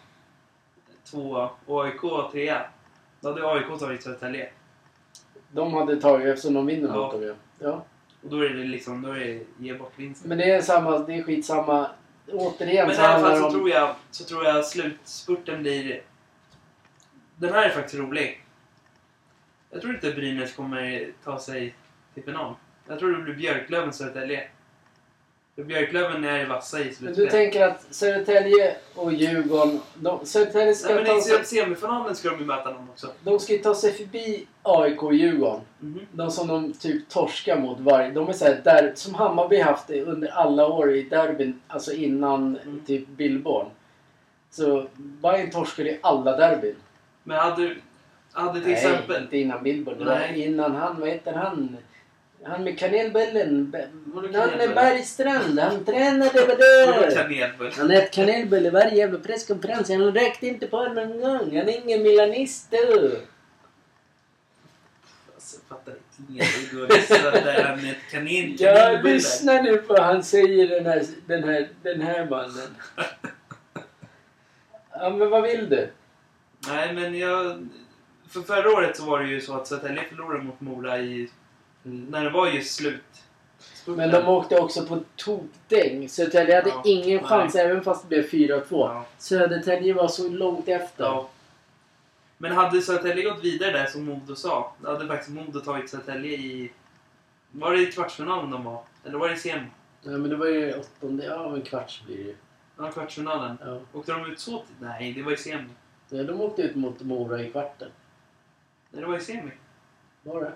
tvåa och AIK trea, då hade AIK tagit Södertälje. De hade tagit eftersom de vinner Ja. mot dem. Ja. Och då är det liksom, då är det ge bort vinsten. Men det är samma, det är skitsamma. Återigen Men i alla fall så om... tror jag, så tror jag slutspurten blir... Den här är faktiskt rolig. Jag tror inte Brynäs kommer ta sig till final. Jag tror det blir Björklöven Södertälje. För Björklöven är vassa i Men du slutspelet. tänker att Södertälje och Djurgården... De, Södertälje ska, Nej, men ta i semifinalen ska de ju möta någon också. de ska ju ta sig förbi AIK och Djurgården. Mhm. De som de typ torskar mot varje... De är såhär, där, som Hammarby haft det under alla år i derbyn, alltså innan Mm. typ Billborn. Så Bayern torskade i alla derbyn. Men hade, hade till Nej, exempel... inte innan Billborn. Det var innan han, vad heter han? Han med kanelbullen. Nanne kanelbulle? Bergstrand. Han tränade med det. Han äter kanelbulle varje jävla presskonferens. Han räckte inte på någon gång. Han är ingen milanist du. Alltså, fattar ingenting. Och vissa där han med ett kanin, Ja, lyssna nu på han säger den här, den här, den här mannen. Ja, men vad vill du? Nej, men jag... För förra året så var det ju så att Södertälje förlorade mot Mora i... När det var just slut. Men de åkte också på tokdäng. Södertälje hade Ja. ingen Nej. chans även fast det blev 4-2. Ja. Södertälje var så långt efter. ja. Men hade Södertälje gått vidare där som Modo sa, då hade faktiskt Modo tagit Södertälje i... Var det i kvartsfinalen de var? Eller var det i semi? Ja, men det var ju åttonde, ja men kvarts blir det ju. Ja, kvartsfinalen. Ja. Åkte de ut så? Nej, det var i semi. Nej, De åkte ut mot Mora i kvarten. Nej, det var i semi. Var det?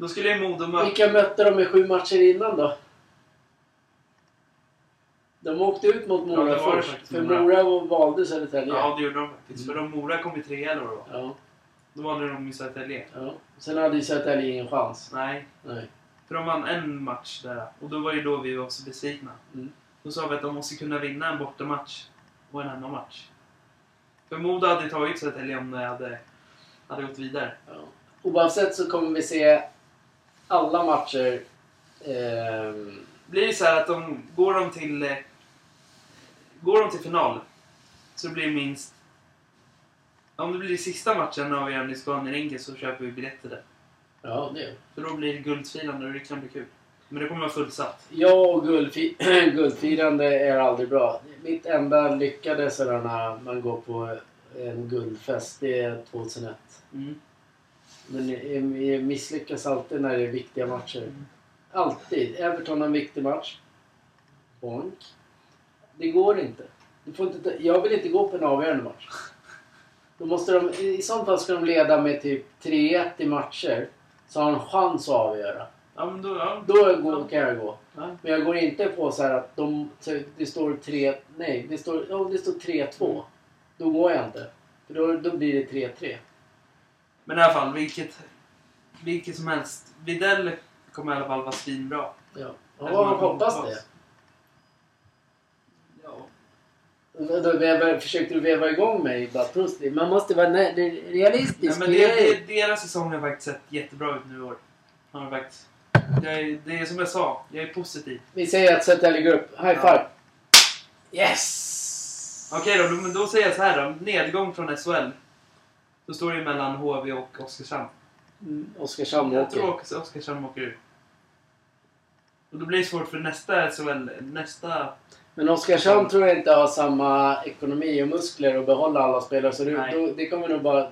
Då skulle ju Modo möta... Vilka mötte de i sju matcher innan då? De åkte ut mot Ja, Mora det först. faktiskt, För Mora. Mora valde Södertälje. Ja, det gjorde de faktiskt. För de Mora kom i trea eller var. Ja, Då valde de i Södertälje. ja. Sen hade ju Södertälje ingen chans. Nej, Nej. för de vann en match där. Och då var det då vi var så besvikna. Mm. Då sa vi att de måste kunna vinna en bortamatch och en hemmamatch. För Modo hade tagit Södertälje om de hade, hade gått vidare. Ja. Oavsett så kommer vi se alla matcher. ehm, blir det så här att de går de till eh, går de till final så blir det minst om det blir sista matchen avgörande i Scania Rinken så köper vi biljetter där. ja, det. För då blir det guldfirande och det kan bli kul. Men det kommer vara fullsatt. Jag och guldfi- guldfirande är aldrig bra. Mitt enda lyckade sådana man går på en guldfest, det är 2001. Mm. Men jag misslyckas alltid när det är viktiga matcher. Alltid. Everton har en viktig match. Bonk. Det går inte. Du får inte jag vill inte gå på en avgörande match. Då måste de, I sånt fall ska de leda med typ 3-1 i matcher. Så har de en chans att avgöra. Ja, men då... Ja. Då går, kan jag gå. Ja. Men jag går inte på så här att de, det står 3... Nej, det står, oh, det står 3-2. Mm. Då går jag inte. För då, då blir det 3-3. Men i alla fall, vilket, vilket som helst. Videll kommer i alla fall vara svinbra. Ja, ja kommer hoppas det. Ja. Då, då vevar, försökte du veva igång mig bara. Man måste vara nä- realistisk. Nej, men det, det, deras säsong har faktiskt sett jättebra ut nu i år. Har faktiskt. Jag är, det är som jag sa, jag är positiv. Vi säger att Södertälje går upp. High Ja. five! Yes! Okej då, men då säger jag så här då. Nedgång från SHL. Då står det ju mellan HV och Oskarshamn. Mm, Oskarshamn Jag tror också Oskarshamn åker ur. Och då blir det svårt för nästa SHL, nästa... Men Oskarshamn tror jag inte har samma ekonomi och muskler att behålla alla spelare. Så det, Nej. då, det kommer nog bara...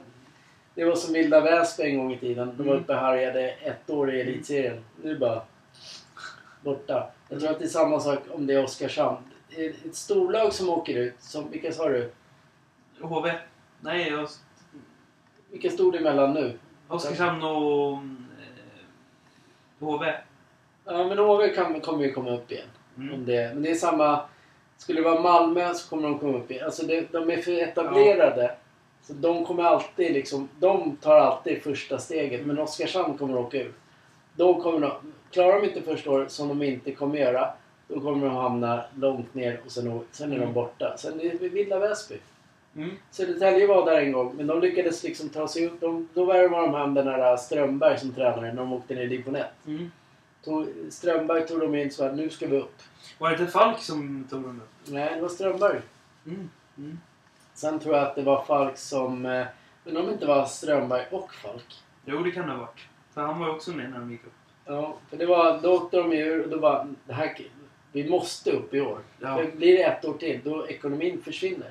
Det var som Vilda Väsby en gång i tiden. De var Mm. uppe och härjade ett år i elitserien. Nu bara borta. Jag tror att det är samma sak om det är Oskarshamn. Ett ett storlag som åker ut. Som, vilka sa du? HV? Nej, Os- Vilka stod det emellan nu? Oskarshamn och... Eh, HV. Ja men HV kan, kommer ju komma upp igen. Om Mm. det, men det är samma... Skulle det vara Malmö så kommer de komma upp igen. Alltså det, de är för etablerade. Så de kommer alltid liksom... De tar alltid första steget. Men Oskarshamn kommer åka ur. De kommer de, klarar de inte första året, som de inte kommer göra, då kommer de hamna långt ner och sen, sen är de Mm. borta. Sen är det Villa Väsby. Mm. Södertälje var där en gång, men de lyckades liksom ta sig upp. De, då värvade de hem den där Strömberg som tränare när de åkte ner i division 1. Mm. Tog, Strömberg tog de in så att nu ska vi upp. Var det inte Falk som tog dem upp? Nej, det var Strömberg. Mm. Mm. Sen tror jag att det var Falk som... eh, Men om det inte var Strömberg och Falk. Jo, det kan det ha varit. För han var också med när de gick upp. Ja, för det var, då åkte de ju ur och då bara... Det här, vi måste upp i år. Ja. För blir det ett år till, då ekonomin försvinner.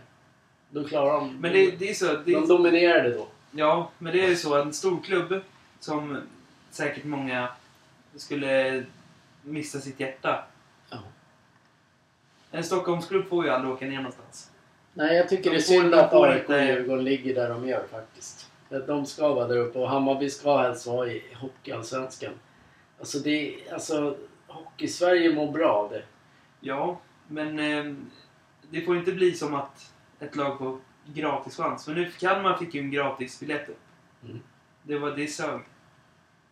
Då klarar de... Men det, det är så... Det De dominerade då. ja, men det är ju så. En stor klubb som säkert många skulle missa sitt hjärta. Ja. En Stockholmsklubb får ju aldrig åka ner någonstans. Nej, jag tycker De det är synd att AIK och Djurgården ligger där de gör faktiskt. Att de ska vara där uppe och Hammarby ska helst vara i Hockeyallsvenskan. Alltså det. Alltså... Hockey-Sverige mår bra av det. Ja, men eh, det får inte bli som att ett lag får gratis chans. För nu Kalmar fick ju en gratis biljett upp. Mm. Det var det sög.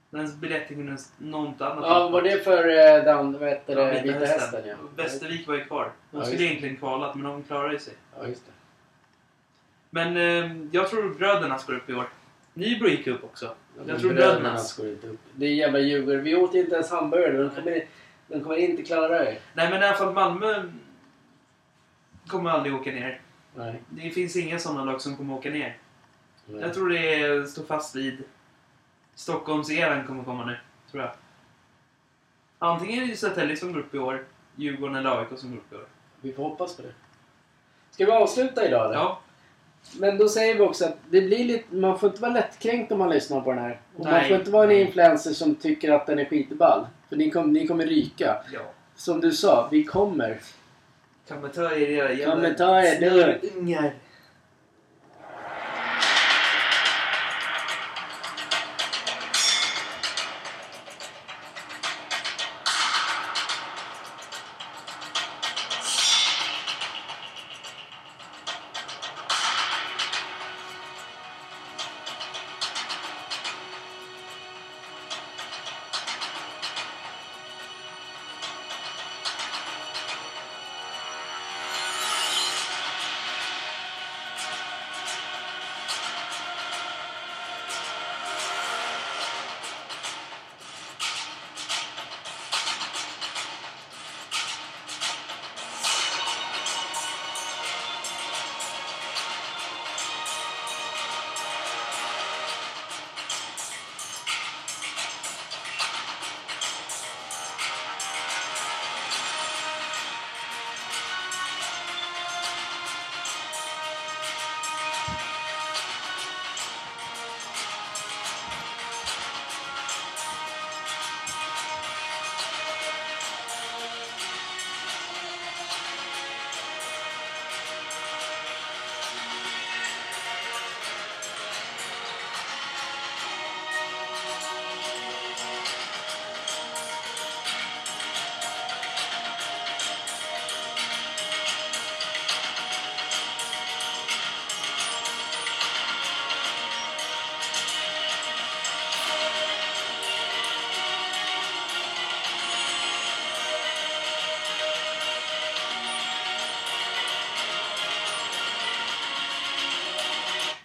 Den biljetten kunde något annat Ja, var det för eh, den, vad heter det, Vita Hästen? Ja. Västervik var ju kvar. De Ja, skulle egentligen kvalat, men de klarade sig. ja, just det. Men eh, jag tror brödernas går upp i år. Nybro gick upp också. Ja, Jag tror bröderna går inte upp. Det är jävla Djurgården. Vi åt inte ens hamburgare. De kommer, de kommer inte klara det. Nej, men i alla fall Malmö kommer aldrig åka ner. Nej. Det finns inga sådana lag som kommer åka ner. Nej. Jag tror det står fast vid Stockholmseran kommer komma nu, tror jag. Antingen är det Södertälje som går upp i år, Djurgården eller AIK som går upp i år. Vi får hoppas på det. Ska vi avsluta idag eller? Ja, Men då säger vi också att det blir lite, man får inte vara lättkränkt om man lyssnar på den här. Och man Nej. får inte vara en influencer som tycker att den är skitball. För ni, kom, ni kommer ryka. ja. Som du sa, vi kommer Kan man ta er era jävla Kan man ta er, du? ungar?